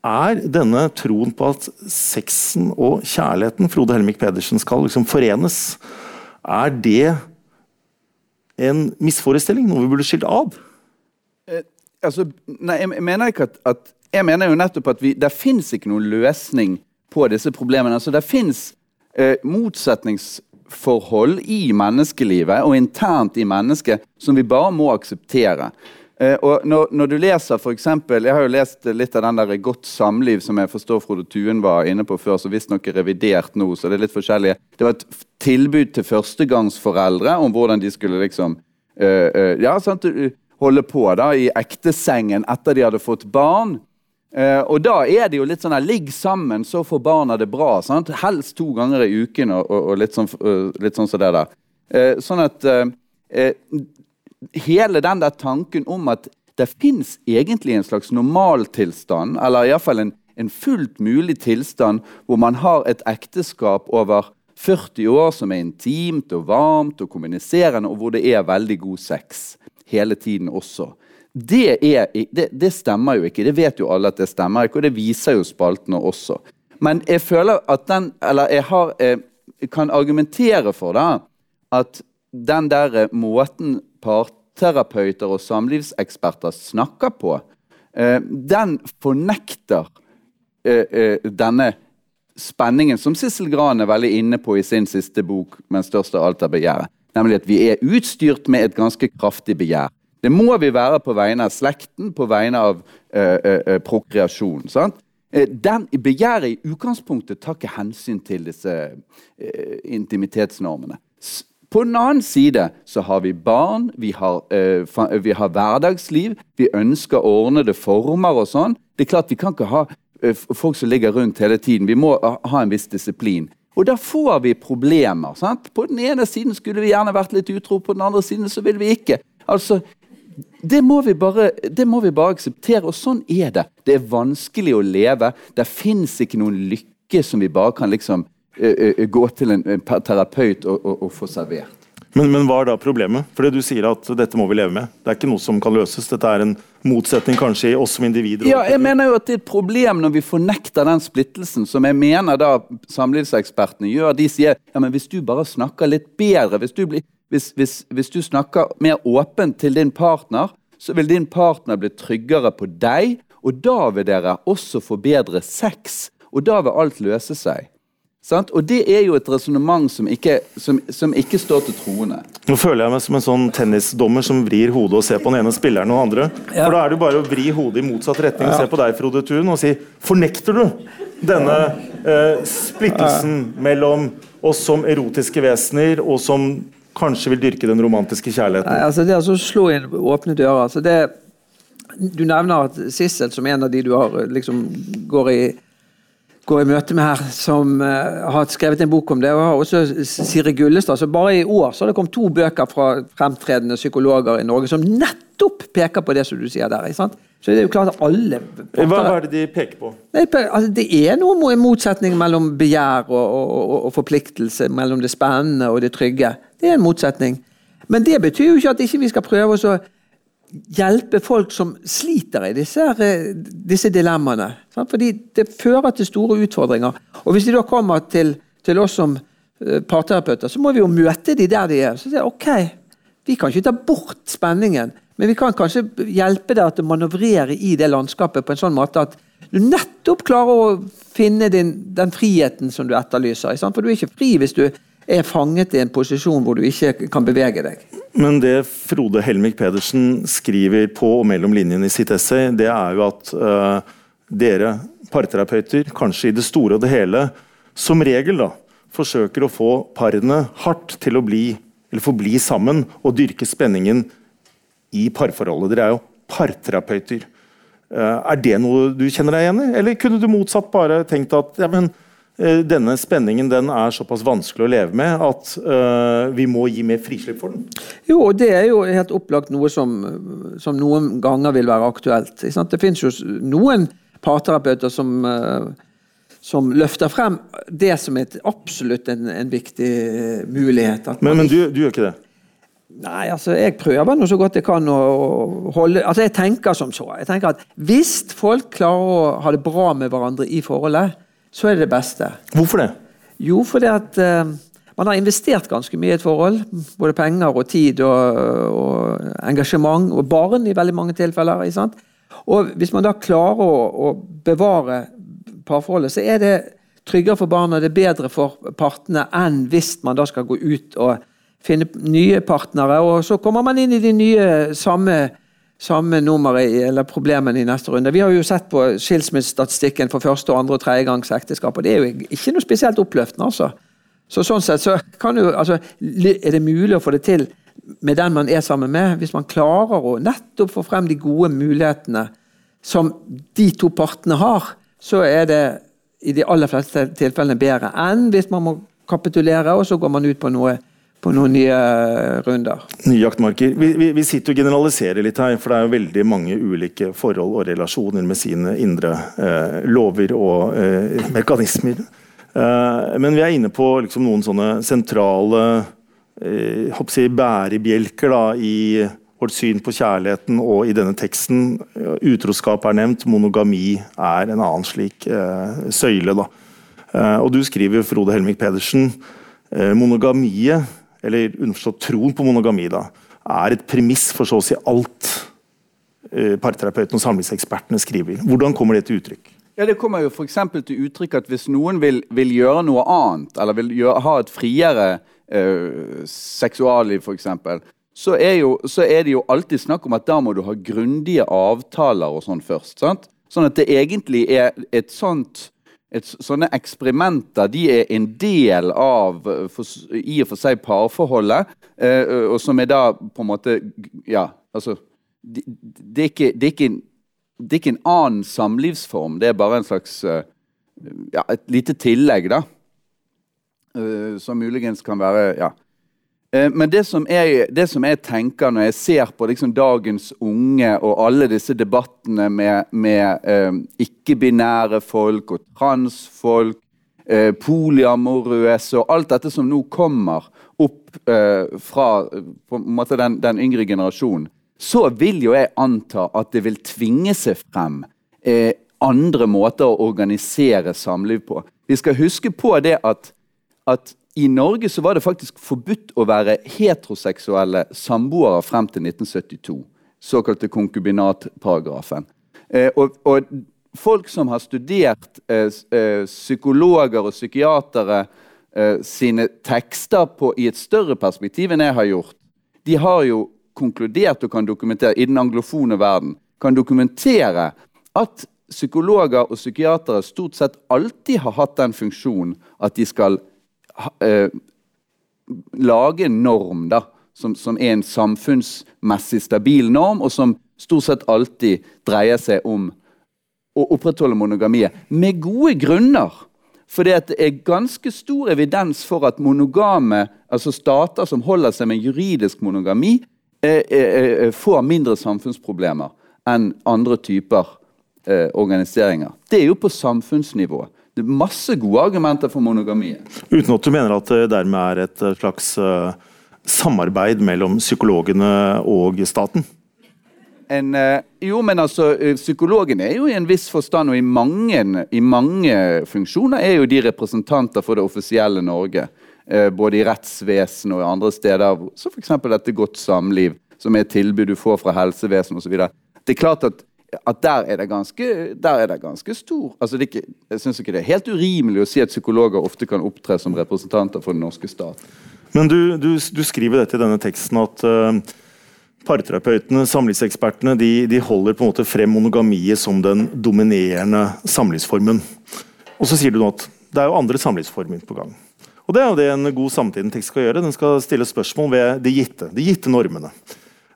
S1: Er denne troen på at sexen og kjærligheten Frode Helmik Pedersen skal liksom forenes, er det en misforestilling? Noe vi burde skilt av?
S2: Altså, nei, jeg mener ikke at, at, Jeg mener jo nettopp at vi, det fins ikke noen løsning på disse problemene. Altså, det fins eh, motsetningsforhold i menneskelivet og internt i mennesket som vi bare må akseptere. Eh, og når, når, du leser for eksempel, Jeg har jo lest litt av den der Godt samliv som jeg forstår Frode Tuen var inne på før, som visstnok er revidert nå. så Det er litt forskjellige. Det var et tilbud til førstegangsforeldre om hvordan de skulle liksom øh, øh, ja, sant, holde på da, i ektesengen etter de hadde fått barn. Eh, og da er det jo litt sånn her Ligg sammen, så får barna det bra. Sant? Helst to ganger i uken og, og, og litt, sånn, uh, litt sånn som det der. Eh, sånn at eh, eh Hele den der tanken om at det fins egentlig en slags normaltilstand, eller iallfall en, en fullt mulig tilstand, hvor man har et ekteskap over 40 år som er intimt og varmt og kommuniserende, og hvor det er veldig god sex hele tiden også. Det, er, det, det, stemmer jo ikke. Det vet jo alle at det stemmer ikke, og det viser jo spaltene også. Men jeg føler at den Eller jeg, har, jeg eh, kan argumentere for da, at den der eh, måten parterapeuter og samlivseksperter snakker på, eh, den fornekter denne spenningen som Sissel Gran er veldig inne på i sin siste bok, 'Men største av alt er begjæret' nemlig at vi er utstyrt med et ganske kraftig begjær. Det må vi være på vegne av slekten, på vegne av eh, eh, prokreasjon. sant? Den Begjæret i utgangspunktet tar ikke hensyn til disse eh, intimitetsnormene. På den annen side så har vi barn, vi har, uh, vi har hverdagsliv, vi ønsker ordnede former og sånn. Det er klart Vi kan ikke ha eh, folk som ligger rundt hele tiden. Vi må ha en viss disiplin. Og da får vi problemer. Sant? På den ene siden skulle vi gjerne vært litt utro, på den andre siden så vil vi ikke. Altså, det må, bare, det må vi bare akseptere, og sånn er det. Det er vanskelig å leve. Det fins ikke noen lykke som vi bare kan liksom uh, gå til en, en terapeut og, og, og få servert.
S1: Men, men, hva er da problemet? Fordi Du sier at dette må vi leve med. Det er ikke noe som kan løses. Dette er en motsetning kanskje i oss som individer.
S2: Ja, jeg mener jo at Det er et problem når vi fornekter den splittelsen, som jeg mener da samlivsekspertene gjør. De sier ja, men hvis du bare snakker litt bedre, hvis du, blir, hvis, hvis, hvis du snakker mer åpent til din partner, så vil din partner bli tryggere på deg, og da vil dere også få bedre sex. Og da vil alt løse seg. Sant? Og det er jo et resonnement som, som, som, ikke står til troende.
S1: Nå føler jeg meg som en sånn tennisdommer som vrir hodet og ser på den ene spilleren og den andre. Ja. For da er det bare å vri hodet i motsatt retning og se på deg, Frode Thun, og si Fornekter du denne eh, splittelsen mellom oss som erotiske vesener og som kanskje vil dyrke den romantiske kjærligheten?
S3: Nei, altså Det å altså slå inn åpne dører altså det, Du nevner at Sissel som en av de du har liksom går i går i møte med her, som uh, har skrevet en bok om det. og har også Siri Gullestad. så Bare i år så har det kommet to bøker fra fremtredende psykologer i Norge som nettopp peker på det som du sier der. ikke sant? Så det er jo klart at alle
S1: Hva er det de peker på?
S3: Det, altså, det er noe motsetning mellom begjær og, og, og, forpliktelse, mellom det spennende og det trygge. Det er en motsetning. Men det betyr jo ikke at ikke vi skal prøve å hjelpe folk som sliter i disse, disse dilemmaene. Sant? Fordi det fører til store utfordringer. Og Hvis de da kommer til, til oss som uh, parterapeuter, så må vi jo møte de der de er. Så sier ok, vi kan ikke ta bort spenningen, men vi kan kanskje hjelpe deg til å manøvrere i det landskapet på en sånn måte at du nettopp klarer å finne din, den friheten som du etterlyser. For du er ikke fri hvis du er fanget i en posisjon hvor du ikke kan bevege deg.
S1: Men det Frode Helmik Pedersen skriver på og mellom linjene i sitt essay, det er jo at uh, dere parterapeuter, kanskje i det store og det hele, som regel da, forsøker å få parene hardt til å bli, eller forbli sammen og dyrke spenningen i parforholdet. Dere er jo parterapeuter. Uh, er det noe du kjenner deg igjen i, eller kunne du motsatt bare tenkt at ja, men denne spenningen den er såpass vanskelig å leve med at uh, vi må gi mer frislipp for den?
S3: Jo, og det er jo helt opplagt noe som, som noen ganger vil være aktuelt. Det finnes jo noen parterapeuter som, uh, som løfter frem det som er absolutt en, en viktig mulighet.
S1: men, men du, du, gjør ikke det?
S3: Nei, altså jeg prøver nå så godt jeg kan å holde Altså jeg tenker som så. Jeg tenker at Hvis folk klarer å ha det bra med hverandre i forholdet, så er det det beste.
S1: Hvorfor det?
S3: Jo, fordi at uh, man har investert ganske mye i et forhold. Både penger og tid og, og, engasjement, og barn i veldig mange tilfeller. Og Hvis man da klarer å, å bevare parforholdet, så er det tryggere for barna, det er bedre for partene enn hvis man da skal gå ut og finne nye partnere. Og så kommer man inn i de nye samme samme nummeret eller problemene i neste runde. Vi har jo sett på skilsmissestatistikken for første, andre og tredje gangs ekteskap, og det er jo ikke noe spesielt oppløftende. altså. Så Sånn sett så kan jo, altså, er det mulig å få det til med den man er sammen med, hvis man klarer å nettopp få frem de gode mulighetene som de to partene har, så er det i de aller fleste tilfellene bedre enn hvis man må kapitulere, og så går man ut på noe på noen nye eh, runder.
S1: Nye jaktmarker. Vi, vi, vi, sitter og generaliserer litt her, for det er jo veldig mange ulike forhold og relasjoner med sine indre eh, lover og eh, mekanismer. Eh, men vi er inne på liksom, noen sånne sentrale eh, si, bærebjelker da, i vårt syn på kjærligheten og i denne teksten. Utroskap er nevnt, monogami er en annen slik eh, søyle. Da. og du skriver, Frode Helmik Pedersen, monogamiet eller underforstått troen på monogami, da, er et premiss for så å si alt eh, parterapeuten og samlingsekspertene skriver. Hvordan kommer det til uttrykk?
S2: Ja, Det kommer jo f.eks. til uttrykk at hvis noen vil, vil, gjøre noe annet, eller vil gjøre, ha et friere eh, seksualliv f.eks., så, så er det jo alltid snakk om at da må du ha grundige avtaler og sånn først. sant? Sånn at det egentlig er et sånt et, sånne eksperimenter de er en del av for, i og for seg parforholdet, eh, og som er da på en måte Ja, altså Det, de er, ikke, de ikke, de er ikke en annen samlivsform. Det er bare en slags eh, ja, et lite tillegg, da. Uh, som muligens kan være Ja. Eh, men det som, jeg, det som, jeg, tenker når jeg ser på liksom dagens unge og alle disse debattene med, med eh, ikke-binære folk og transfolk, eh, polyamorøse og alt dette som nå kommer opp eh, fra den, den, yngre generasjonen, så vil jo jeg anta at det vil tvinge seg frem eh, andre måter å organisere samliv på. Vi skal huske på det at, at i Norge så var det faktisk forbudt å være heteroseksuelle samboere frem til 1972. Såkalte konkubinatparagrafen. Eh, og, og, folk som har studert eh, eh, psykologer og psykiatere eh, sine tekster på, i et større perspektiv enn jeg har gjort, de har jo konkludert og kan dokumentere i den anglofone verden kan dokumentere at psykologer og psykiatere stort sett alltid har hatt den funksjonen at de skal eh, lage en norm da, som, som, er en samfunnsmessig stabil norm, og som stort sett alltid dreier seg om å opprettholde monogamiet. Med gode grunner. For det er ganske stor evidens for at monogame, altså stater som holder seg med juridisk monogami, eh, eh, eh får mindre samfunnsproblemer enn andre typer organiseringer. Det er jo på samfunnsnivå. Det er masse gode argumenter for monogamiet.
S1: Uten at du mener at det dermed er et eh, slags uh, samarbeid mellom psykologene og staten?
S2: En, uh, jo, men altså, psykologene er jo i en viss forstand, og i mange, i mange funksjoner, er jo de representanter for det offisielle Norge. Uh, både i rettsvesen og andre steder. Så f.eks. dette godt samliv, som er et tilbud du får fra helsevesenet osv. Det er klart at at der er det ganske, er det ganske stor altså det Jeg syns ikke det er helt urimelig å si at psykologer ofte kan opptre som representanter for den norske stat.
S1: Men du, du, du skriver dette i denne teksten at uh, parterapeutene, samlivsekspertene, de, de, holder på en måte frem monogamiet som den dominerende samlivsformen. Og så sier du nå at det er jo andre samlivsformer på gang. Og Det er jo det en god samtiden tekst skal gjøre. Den skal stille spørsmål ved de gitte, de gitte normene.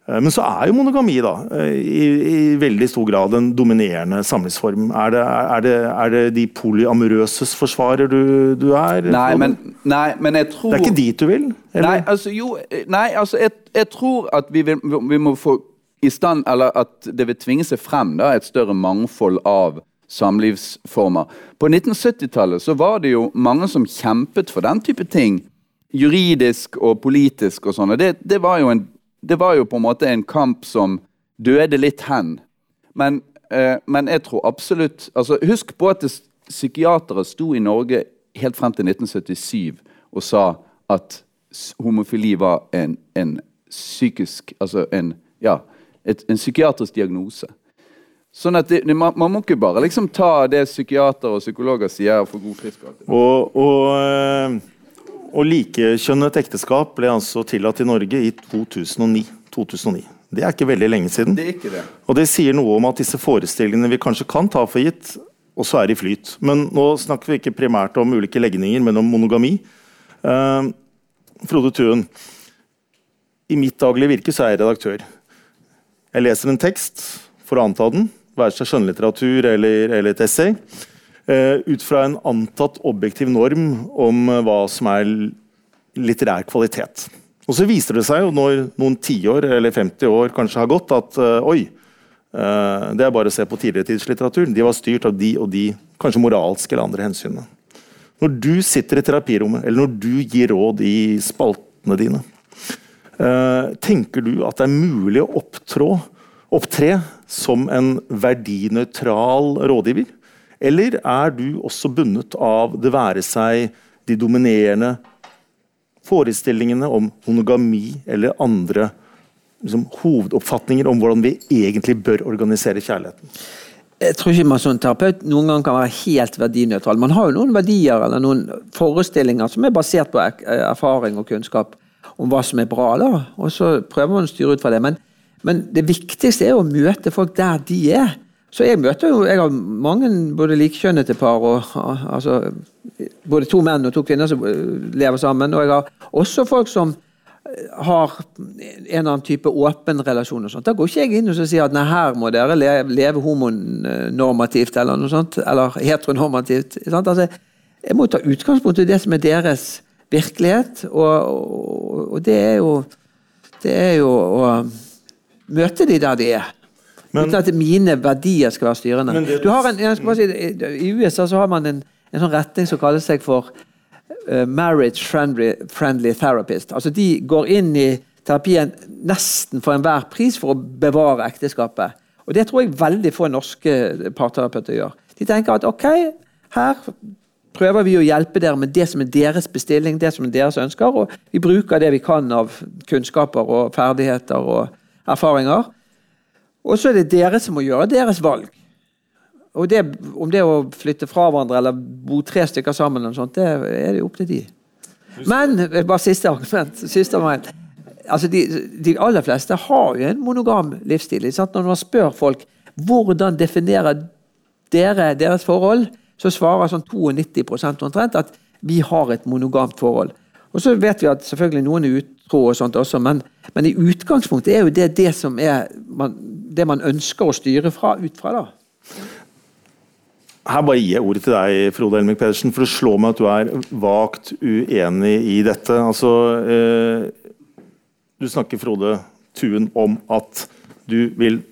S1: Eh, men så er jo monogami da, eh, i, i veldig stor grad en dominerende samlivsform. Er det, er det, er det de polyamorøses forsvarer du, du er?
S2: Nei men, nei men, jeg tror
S1: Det er ikke dit du vil?
S2: Eller? Nei, altså, jo, nei, altså jeg, jeg tror at vi, vil, vi, må få i stand Eller at det vil tvinge seg frem da, et større mangfold av samlivsformer. På 1970-tallet så var det jo mange som kjempet for den type ting. Juridisk og politisk og sånn. Det, det var jo en det var jo på en måte en kamp som døde litt hen. Men, eh, men jeg tror absolutt altså Husk på at psykiatere sto i Norge helt frem til 1977 og sa at homofili var en, en psykisk Altså en, ja, et, en psykiatrisk diagnose. Sånn at det, man, man, må ikke bare liksom ta det psykiatere og psykologer sier for god fisk.
S1: Og, og eh, og likekjønnet ekteskap ble altså tillatt i Norge i 2009. 2009. Det er ikke veldig lenge siden.
S2: Det er ikke det.
S1: Og det sier noe om at disse forestillingene vi kanskje kan ta for gitt, også er i flyt. Men nå snakker vi ikke primært om ulike legninger, men om monogami. Uh, Frode Tuen, i mitt daglige virke så er jeg redaktør. Jeg leser en tekst for å anta den, være seg skjønnlitteratur eller, eller et essay. Eh, ut fra en antatt objektiv norm om eh, hva som er litterær kvalitet. Og så viser det seg jo når noen tiår eller 50 år kanskje har gått, at uh, oi, det er bare å se på tidligere tids litteratur. De var styrt av de og de kanskje moralske eller andre hensynene. Når du sitter i terapirommet, eller når du gir råd i spaltene dine, tenker du at det er mulig å opptrå, opptre som en verdinøytral rådgiver? Eller er du også bundet av det være seg de dominerende forestillingene om monogami eller andre liksom, hovedoppfatninger om hvordan vi egentlig bør organisere kjærligheten?
S3: Jeg tror ikke man som terapeut noen gang kan være helt verdinøytral. Man har jo noen verdier eller noen forestillinger som er basert på erfaring og kunnskap om hva som er bra, da. og så prøver man å styre ut fra det. Men, men det viktigste er å møte folk der de er. Så jeg møter jo jeg har mange både likekjønnede par og altså, Både to menn og to kvinner som eh, lever sammen. Og jeg har også folk som eh, har en eller annen type åpen relasjon. og sånt. Da går ikke jeg inn og sier at nei, her må dere leve, homonormativt eller noe sånt. Eller heteronormativt. Altså, jeg må ta utgangspunkt i det som er deres virkelighet. Og, og, og det er jo Det er jo å møte de der de er.
S1: Men-
S3: Uten at mine verdier skal være styrende.
S1: Det-
S3: Du har en, si, I USA så har man en, en sånn retning som kaller seg for uh, marriage friendly, friendly therapist. Altså De går inn i terapien nesten for enhver pris for å bevare ekteskapet. Og Det tror jeg veldig få norske parterapeuter gjør. De tenker at ok, her prøver vi å hjelpe dere med det som er deres bestilling, det som er deres ønsker, og vi bruker det vi kan av kunnskaper og ferdigheter og erfaringer. Og så er det dere som må gjøre deres valg. Og det, Om det er å flytte fra hverandre eller bo tre stykker sammen, eller sånt, det er det opp til de. Men eh, bare siste argument. Siste argument. Altså de, de aller fleste har jo en monogam livsstil. sant? Når man spør folk hvordan definerer dere deres forhold, så svarer sånn 92% omtrent at vi har et monogamt forhold. Og så vet vi at selvfølgelig noen er utro og sånt også, men, men i utgangspunktet er jo det det som er man, det man ønsker å styre fra, ut fra. da.
S1: Her bare gir jeg ordet til deg, Frode Elmik Pedersen, for det slår meg at du er vagt uenig i dette. Altså, eh, du snakker, Frode Tuen, om at du vil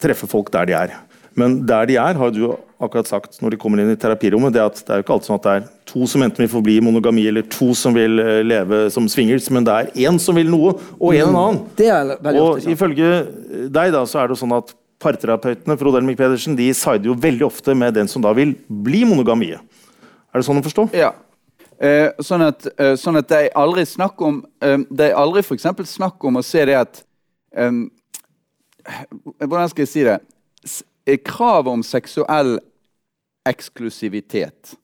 S1: treffe folk der de er. Men der de er, har du akkurat sagt når de kommer inn i terapirommet, det at det er jo ikke alltid sånn at det er to som enten vil forbli i monogami, eller to som vil eh, leve som swingers, men det er én som vil noe, og en en annen.
S3: Det er veldig
S1: Og
S3: ofte sånn.
S1: ifølge deg da, så er det jo sånn at parterapeutene Frode Elmik Pedersen, de sider jo veldig ofte med den som da vil bli monogamie. Er det sånn å forstå?
S2: Ja. Eh, sånn, at, eh, sånn at det er aldri snakk om eh, Det er aldri for eksempel snakk om å se det at eh, Hvordan skal jeg si det? Kravet om seksuell eksklusivitet.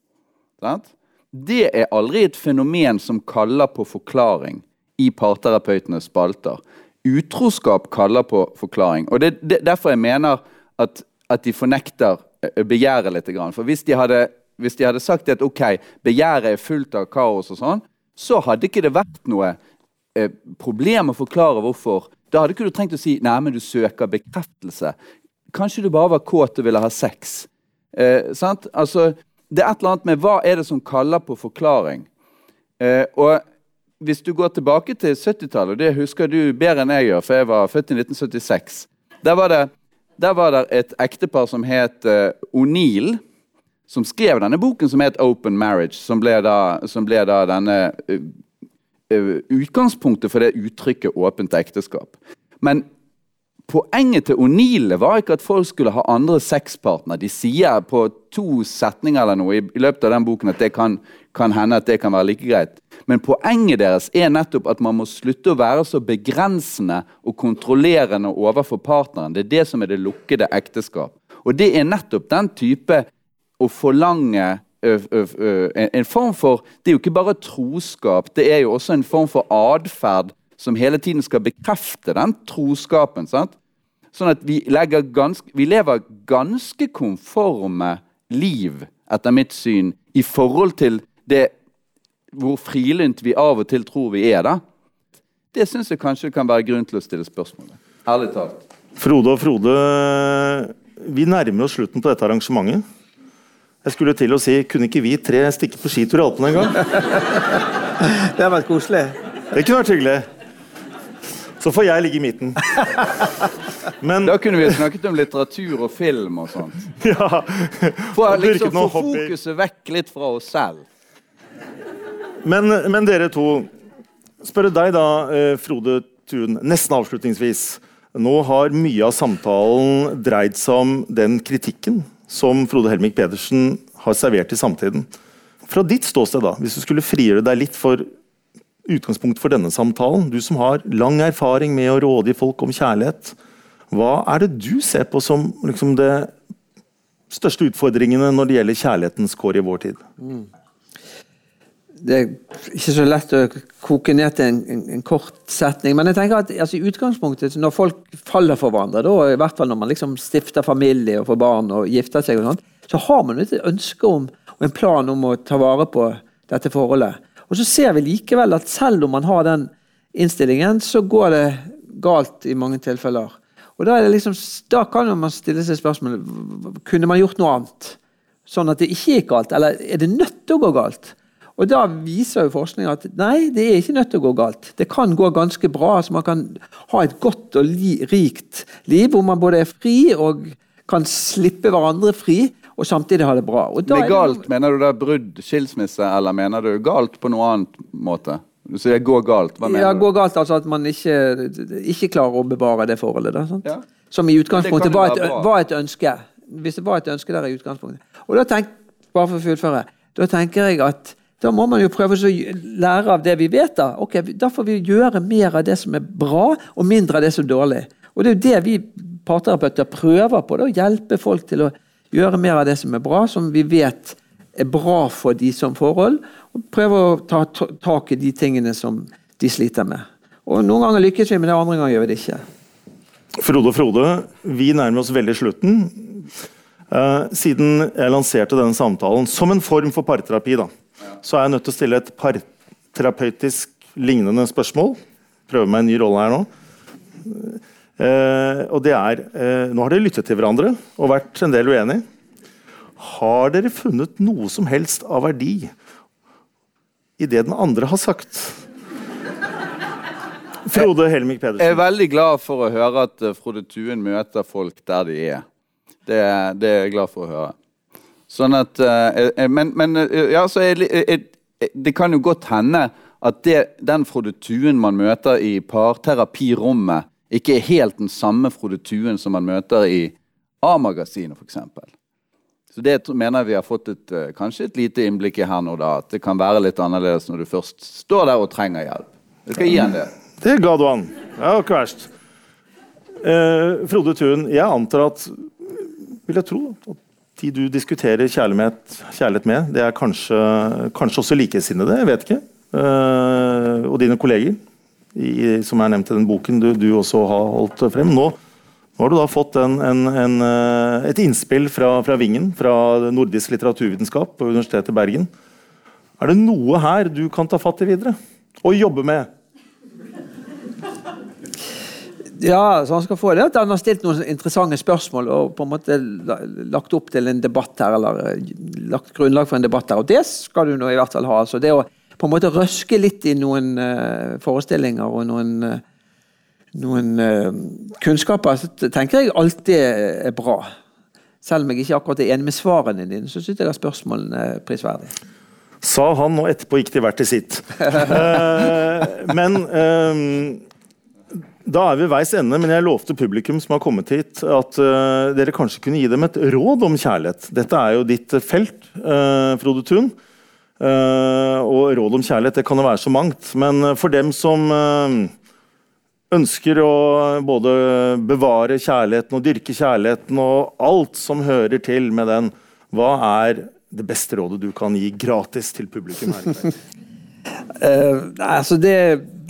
S2: Sant? Det er aldri et fenomen som kaller på forklaring i parterapeutenes spalter. Utroskap kaller på forklaring. Og Det er derfor jeg mener at, at de fornekter eh, begjæret litt. For hvis de hadde, hvis de hadde sagt at ok, begjæret er fullt av kaos, og sånn, så hadde ikke det vært noe eh, problem å forklare hvorfor. Da hadde ikke du trengt å si nei, men du søker bekreftelse. Kanskje du bare var kåt og ville ha sex. Eh, sant? Altså, det er et eller annet med hva er det som kaller på forklaring. Eh, og hvis du går tilbake til 70-tallet, og det husker du bedre enn jeg gjør, for jeg var født i 1976 Der var det, der var det et ektepar som het eh, O'Neill, som skrev denne boken som het 'Open Marriage', som ble da, som ble da denne uh, utgangspunktet for det uttrykket 'åpent ekteskap'. Men Poenget til O'Neill var ikke at folk skulle ha andre sexpartner. De sier på to setninger eller noe i, løpet av den boken at det kan, kan hende at det kan være like greit. Men poenget deres er nettopp at man må slutte å være så begrensende og kontrollerende overfor partneren. Det er det som er det lukkede ekteskap. Og det er nettopp den type å forlange ø, ø, ø, en, en form for Det er jo ikke bare troskap, det er jo også en form for atferd som hele tiden skal bekrefte den troskapen. sant? Sånn at vi, ganske, vi lever ganske konforme liv, etter mitt syn, i forhold til det hvor frilynt vi av og til tror vi er. da. Det syns jeg kanskje kan være grunn til å stille spørsmål ved. Ærlig talt.
S1: Frode og Frode, vi nærmer oss slutten på dette arrangementet. Jeg skulle til å si, kunne ikke vi tre stikke på skitur i Alpene en gang?
S3: Det har vært koselig.
S1: Det kunne vært hyggelig. Så får jeg ligge i midten. Men
S2: Da kunne vi snakket om litteratur og film og sånt.
S1: ja,
S2: For liksom få fokuset vekk litt fra oss selv.
S1: Men, men dere to, spørre deg da, eh, Frode Tun, nesten avslutningsvis. Nå har mye av samtalen dreid seg om den kritikken som Frode Helmik Pedersen har servert i samtiden. Fra ditt ståsted, da, hvis du skulle frigjøre deg litt for utgangspunkt for denne samtalen, du som har lang erfaring med å rådgi folk om kjærlighet, hva er det du ser på som liksom det største utfordringene når det gjelder kjærlighetens kår i vår tid?
S3: det er ikke så lett å koke ned til en, en, en kort setning. Men jeg tenker at altså, i utgangspunktet, når folk faller for hverandre, da, i hvert fall når man liksom stifter familie og får barn og gifter seg, og sånt, så har man et ønske om og en plan om å ta vare på dette forholdet. Og så ser vi likevel at selv om man har den innstillingen, så går det galt i mange tilfeller. Og Da, liksom, da kan man stille seg spørsmålet kunne man gjort noe annet, sånn at det ikke gikk galt. Eller er det nødt til å gå galt? Og da viser jo forskning at nei, det er ikke nødt til å gå galt. Det kan gå ganske bra. så Man kan ha et godt og rikt liv hvor man både er fri og kan slippe hverandre fri, og samtidig ha det bra. Da er
S2: Legalt, mener du det er brudd, skilsmisse, eller mener du galt på noe annet måte? Du sier gå galt, hva mener
S3: Ja,
S2: du?
S3: gå galt altså at man ikke, ikke klarer å bevare det forholdet. Da?
S2: Ja.
S3: Som i utgangspunktet
S2: det
S3: var et, var et ønske. Hvis det var et ønske der i utgangspunktet. Og da tenk, bare for å fullføre, da tenker jeg at da må man jo prøve å lære av det vi vet. Da Ok, da får vi gjøre mer av det som er bra, og mindre av det som er dårlig. Og det er jo det vi parterapeuter prøver på. Da, å hjelpe folk til å gjøre mer av det som er bra, som vi vet er bra for de som forhold, og prøve å ta ta- tak i de tingene som de sliter med. Og Noen ganger lykkes vi med det, andre ganger gjør vi det ikke.
S1: Frode og Frode, vi nærmer oss veldig slutten. Eh, siden jeg lanserte denne samtalen som en form for parterapi, da, så er jeg nødt til å stille et parterapeutisk lignende spørsmål. Prøve meg en ny rolle her nå. Eh, og det er eh, Nå har dere lyttet til hverandre og vært en del uenige. Har dere funnet noe som helst av verdi i det den andre har sagt? Frode Helmik Pedersen.
S2: Jeg er veldig glad for å høre at eh, Frode Tuen møter folk der de er. Det, det er jeg glad for å høre. Sånn at eh, Men, men eh, ja, så jeg- jeg- det kan jo godt hende at det, den Frode Tuen man møter i parterapirommet, ikke er helt den samme Frode Tuen som man møter i A-magasinet, f.eks. Så det mener jeg vi har fått et, eh, kanskje et lite innblikk i her nå, da. At det kan være litt annerledes når du først står der og trenger hjelp. Jeg skal gi han det.
S1: Det ga du han. Det var ikke verst. Eh, Frode Tuen, jeg antar at Vil jeg tro at de du diskuterer kjærlighet, kjærlighet med, det er kanskje, kanskje også likesinnede? Jeg vet ikke. Eh, og dine kolleger, i, som er nevnt i den boken du, du også har holdt frem. Nå, nå har du da fått en, en, en, eh, et innspill fra, fra Vingen, fra Nordisk litteraturvitenskap på Universitetet i Bergen. Er det noe her du kan ta fatt i videre? Og jobbe med?
S3: Ja, så han skal få det han har stilt noen interessante spørsmål og på en måte lagt opp til en debatt her, eller eh, lagt grunnlag for en debatt her. Og det skal du nå i hvert fall ha. altså Det å på en måte røske litt i noen eh, forestillinger og noen, eh, noen eh, kunnskaper, så tenker jeg alltid er bra. Selv om jeg ikke akkurat er enig med svarene dine, så syns jeg at spørsmålene er prisverdige.
S1: Sa han, og etterpå gikk de hvert til sitt. Eh, men eh, da er vi veis ende, men jeg lovte publikum som har kommet hit, at eh, dere kanskje kunne gi dem et råd om kjærlighet. Dette er jo ditt felt, Frode Thun. Eh, og råd om kjærlighet det kan jo være så mangt. Men for dem som eh, ønsker å både bevare kjærligheten og dyrke kjærligheten og alt som hører til med den, hva er det beste rådet du kan gi gratis til publikum her?
S3: Eh, altså det,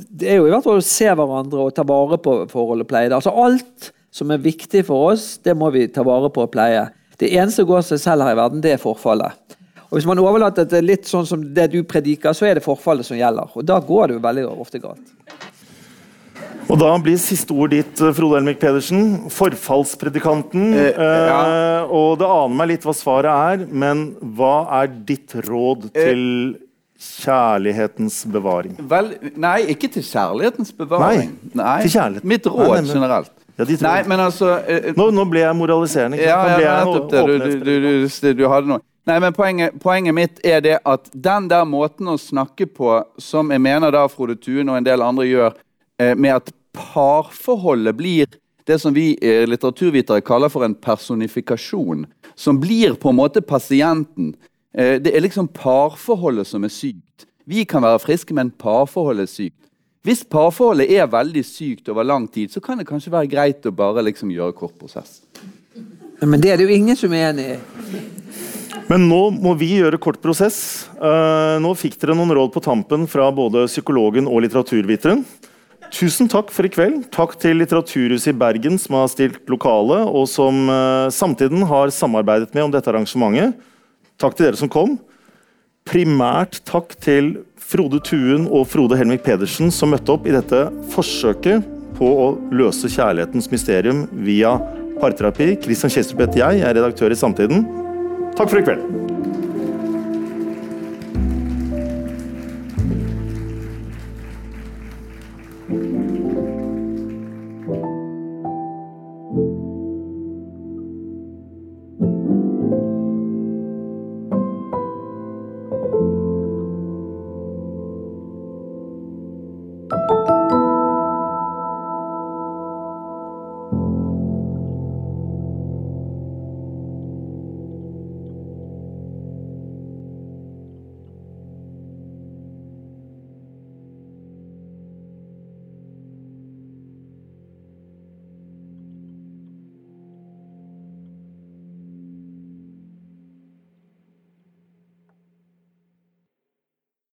S3: det er jo i hvert fall å se hverandre og ta vare på forhold og pleie. Altså Alt som er viktig for oss, det må vi ta vare på og pleie. Det eneste som går seg selv her i verden, det er forfallet. Og Hvis man overlater det litt sånn som det du prediker, så er det forfallet som gjelder. Og da går det jo veldig ofte galt.
S1: Og da blir siste ord ditt, Frode Elmik Pedersen. Forfallspredikanten.
S2: Eh, ja.
S1: Eh, og det aner meg litt hva svaret er, men hva er ditt råd
S2: Eh.
S1: til kjærlighetens bevaring?
S2: Vel, nei, ikke til kjærlighetens bevaring.
S1: Nei, til kjærlighet.
S2: Mitt
S1: Nei,
S2: råd
S1: nemlig.
S2: generelt.
S1: Ja.
S2: Nei, men altså eh,
S1: Nå, nå ble jeg moraliserende. ikke
S2: Ja?
S1: Nå
S2: ja,
S1: ble jeg
S2: nettopp det. Du, du, du, du hadde noe. Nei, men poenget, poenget mitt er det at den der måten å snakke på, som jeg mener da Frode Tuen og en del andre gjør, eh, med at parforholdet blir det som vi eh, litteraturvitere kaller for en personifikasjon, som blir på en måte pasienten. Eh, det er liksom parforholdet som er sykt. Vi kan være friske, men parforholdet er sykt. Hvis parforholdet er veldig sykt over lang tid, så kan det kanskje være greit å bare liksom gjøre kort prosess.
S3: Men det er det jo ingen som er enig i.
S1: Men nå må vi gjøre kort prosess. Eh, nå fikk dere noen råd på tampen fra både psykologen og litteraturviteren. Tusen takk for i kveld. Takk til Litteraturhuset i Bergen som har stilt lokale, og som eh, Samtiden har samarbeidet med om dette arrangementet. Takk til dere som kom. Primært takk til Frode Tuen og Frode Helmik Pedersen som møtte opp i dette forsøket på å løse kjærlighetens mysterium via parterapi. Christian Kjestrup heter jeg, jeg er redaktør i Samtiden. Takk for i kveld.